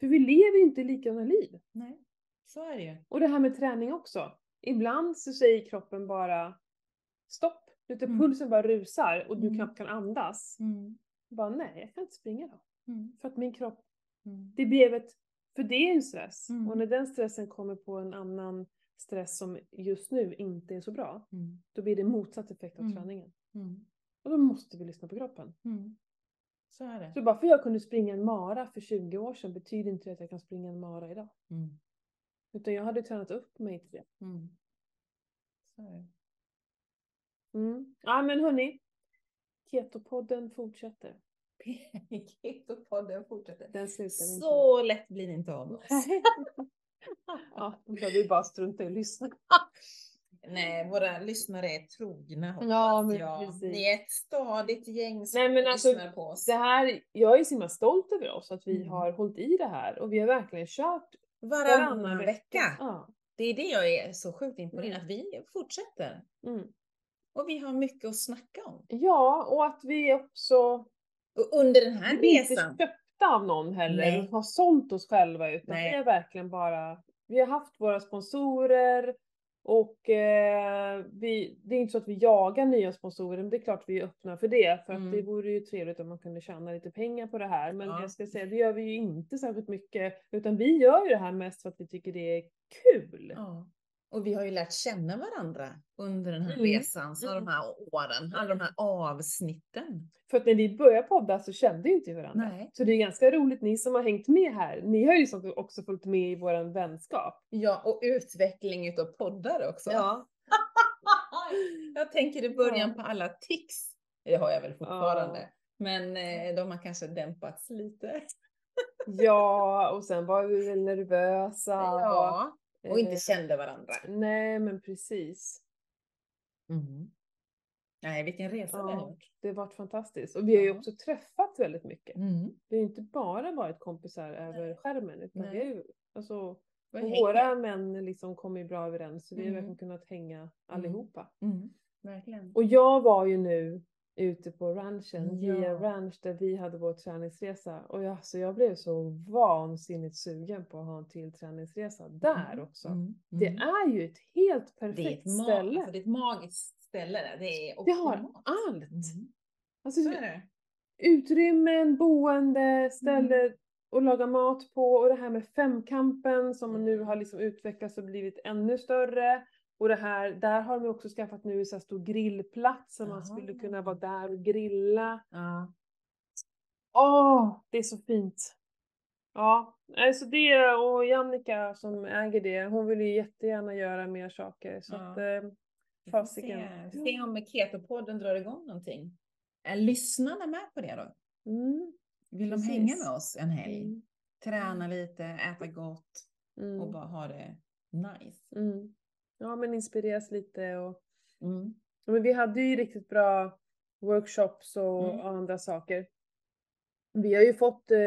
För vi lever ju inte likadana liv. Nej. Så är det ju. Och det här med träning också. Ibland så säger kroppen bara stopp. Du Mm. Pulsen bara rusar och du Mm. knappt kan andas. Mm. Bara nej, jag kan inte springa då. Mm. För att min kropp, Mm. det blev ett, för det är en stress. Mm. Och när den stressen kommer på en annan stress som just nu inte är så bra, Mm. då blir det motsatt effekt av Mm. träningen. Mm. Och då måste vi lyssna på kroppen. Mm. Så är det. Så bara för jag kunde springa en mara för 20 år sedan betyder inte det att jag kan springa en mara idag. Utan jag hade tränat upp mig till det. Så är det. Ja men hörni, Ketopodden fortsätter. Keto-podden fortsätter. Den slutar vi inte. Så lätt blir det inte av oss. <laughs> ja, då behöver vi bara strunta i att lyssna. Nej, våra lyssnare är trogna hoppas Ja, men jag. precis. Ni är ett stadigt gäng som Nej, men alltså, lyssnar på oss. Det här, jag är så himla stolt över oss att vi Mm. har hållit i det här och vi har verkligen kört Varannan vecka. Ja. Det är det jag är så sjukt imponerad Mm. att vi fortsätter. Mm. Och vi har mycket att snacka om. ja, och att vi också Och under den här vi blir inte resan. köpta av någon heller Nej. har sålt oss själva utan Nej. vi är verkligen bara, vi har haft våra sponsorer och eh, vi, det är inte så att vi jagar nya sponsorer men det är klart vi är öppna för det för att Mm. det vore ju trevligt om man kunde tjäna lite pengar på det här men Ja. jag ska säga det gör vi ju inte särskilt mycket utan vi gör ju det här mest för att vi tycker det är kul. Ja. Och vi har ju lärt känna varandra under den här Mm. resan, så Mm. de här åren, alla de här avsnitten. För att när vi började podda så kände ju inte varandra. Nej. Så det är ganska roligt ni som har hängt med här. Ni har ju liksom också följt med i våran vänskap. Ja, och utveckling utav poddar också. Ja. <laughs> jag tänker i början Ja. på alla tics. Det har jag väl fortfarande. Men eh, de har kanske dämpats lite. Ja, och sen var vi väl nervösa. <laughs> Ja, och inte eh, kände varandra. Nej, men precis. Mm. Nej, vilken resa har Ja, gjort. det har varit fantastiskt. Och vi har ju också träffat väldigt mycket. Mm. Vi har ju inte bara varit kompisar över Nej. skärmen. Utan Nej. vi har ju, alltså, våra män liksom kommer ju bra överens. Så vi har Mm. verkligen kunnat hänga allihopa. Mm. Verkligen. Och jag var ju nu ute på ranchen, Ja. Gia Ranch, där vi hade vår träningsresa. Och jag, alltså, jag blev så vansinnigt sugen på att ha en till träningsresa där Mm. också. Mm. Det Mm. är ju ett helt det är ett, perfekt ställe. alltså, det är ett magiskt ställe. där. Det är det har allt. Mm. Alltså, Så är det. utrymmen, boende, ställe Mm. att laga mat på och det här med femkampen som nu Mm. har liksom utvecklats och blivit ännu större. Och det här, där har de också skaffat nu en så stor grillplats så man skulle Aha. kunna vara där och grilla. Ja. Åh, det är så fint. Ja, alltså det och Jannica som äger det, hon vill ju jättegärna göra mer saker. Så Ja. att, eh, fasiken. se, se om Ketopodden drar igång någonting. Är lyssnarna med på det då? Mm, Vill de Precis. hänga med oss en helg? mm, Träna lite, äta gott mm, och bara ha det nice. mm. Ja, men inspireras lite och Mm. Men vi hade ju riktigt bra workshops och Mm. andra saker. Vi har ju fått eh,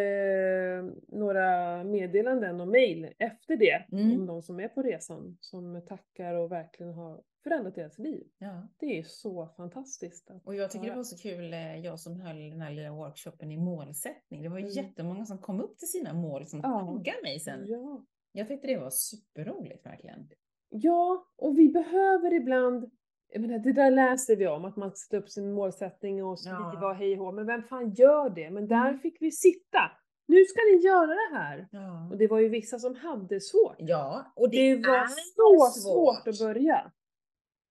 några meddelanden och mejl efter det Mm. om de som är på resan som tackar och verkligen har förändrat deras liv. Ja. Det är så fantastiskt. Och jag tycker det höra. var så kul, eh, jag som höll den här lilla workshopen i målsättning. Det var Mm. jättemånga som kom upp till sina mål som Ja. taggade mig sen. Ja. Jag tyckte det var superroligt verkligen. Ja, och vi behöver ibland jag menar, det där läser vi om, att man sätter upp sin målsättning och så Ja. lite vad hej och. Men vem fan gör det? Men där Mm. fick vi sitta. Nu ska ni göra det här. Ja. Och det var ju vissa som hade svårt. Ja, och det, Det var så svårt att börja.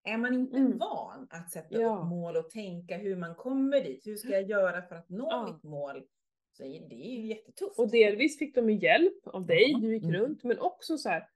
Är man inte Mm. van att sätta Ja. upp mål och tänka hur man kommer dit, hur ska jag göra för att nå Ja. mitt mål? Så det är ju jättetufft. Och delvis fick de ju hjälp av dig, Ja. du gick Mm. runt, men också så här.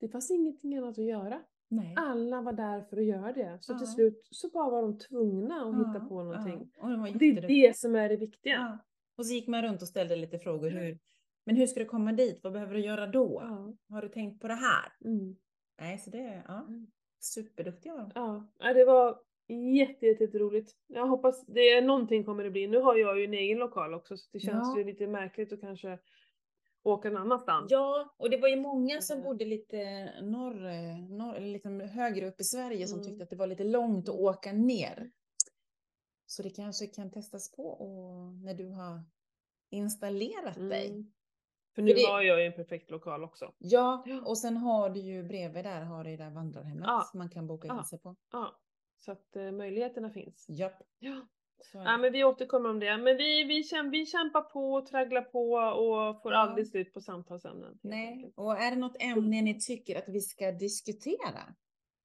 Det fanns ingenting annat att göra. Nej. Alla var där för att göra det. Så till Ja. slut så bara var de tvungna att hitta Ja, på någonting. Ja. Och det, är det som är det viktiga. Och så gick man runt och ställde lite frågor. Hur, men hur ska du komma dit? Vad behöver du göra då? Har du tänkt på det här? Mm. Nej, så det, ja. Mm. Superduktiga var de. Ja, det var jätte, jätte, jätte roligt. Jag hoppas det någonting kommer det bli. Nu har jag ju en egen lokal också så det känns ju lite märkligt att kanske åka någon annanstans. Ja, och det var ju många som Eh. bodde lite norr, norr eller liksom högre upp i Sverige som Mm. tyckte att det var lite långt att åka ner. Så det kanske kan testas på och när du har installerat dig. Mm. För nu det- har jag ju en perfekt lokal också. Ja, Ja. och sen har du ju bredvid där har du ju där vandrarhemmet Ja. som man kan boka in Ja. sig på. Ja, så att eh, möjligheterna finns. Japp. Ja. Så ja, men vi återkommer om det. Men vi, vi, käm, vi kämpar på och tragglar på och får Ja. aldrig slut på samtalsämnen. Nej, och är det något ämne ni tycker att vi ska diskutera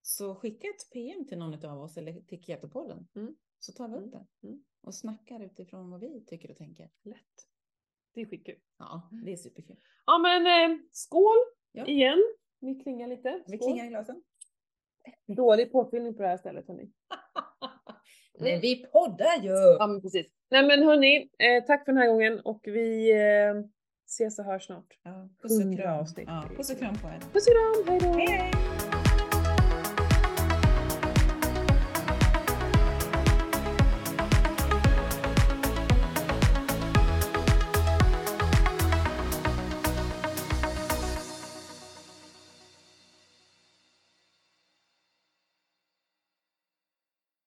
så skicka ett PM till någon av oss eller till Ketopodden. Mm. Så tar vi upp Mm. det Mm. och snackar utifrån vad vi tycker och tänker. Lätt. Det är skitkul. Ja, det är superkul. Ja men eh, skål Ja. igen. Vi klingar lite. Vi Skål. klingar i glasen. Dålig påfyllning på det här stället hörni. <laughs> Men vi poddar ju! Ja men precis. Nej men hörni, eh, tack för den här gången och vi eh, ses och hörs snart. Ja, puss och kram. Ja, puss och kram på er. Puss och kram, hejdå! Hej hej!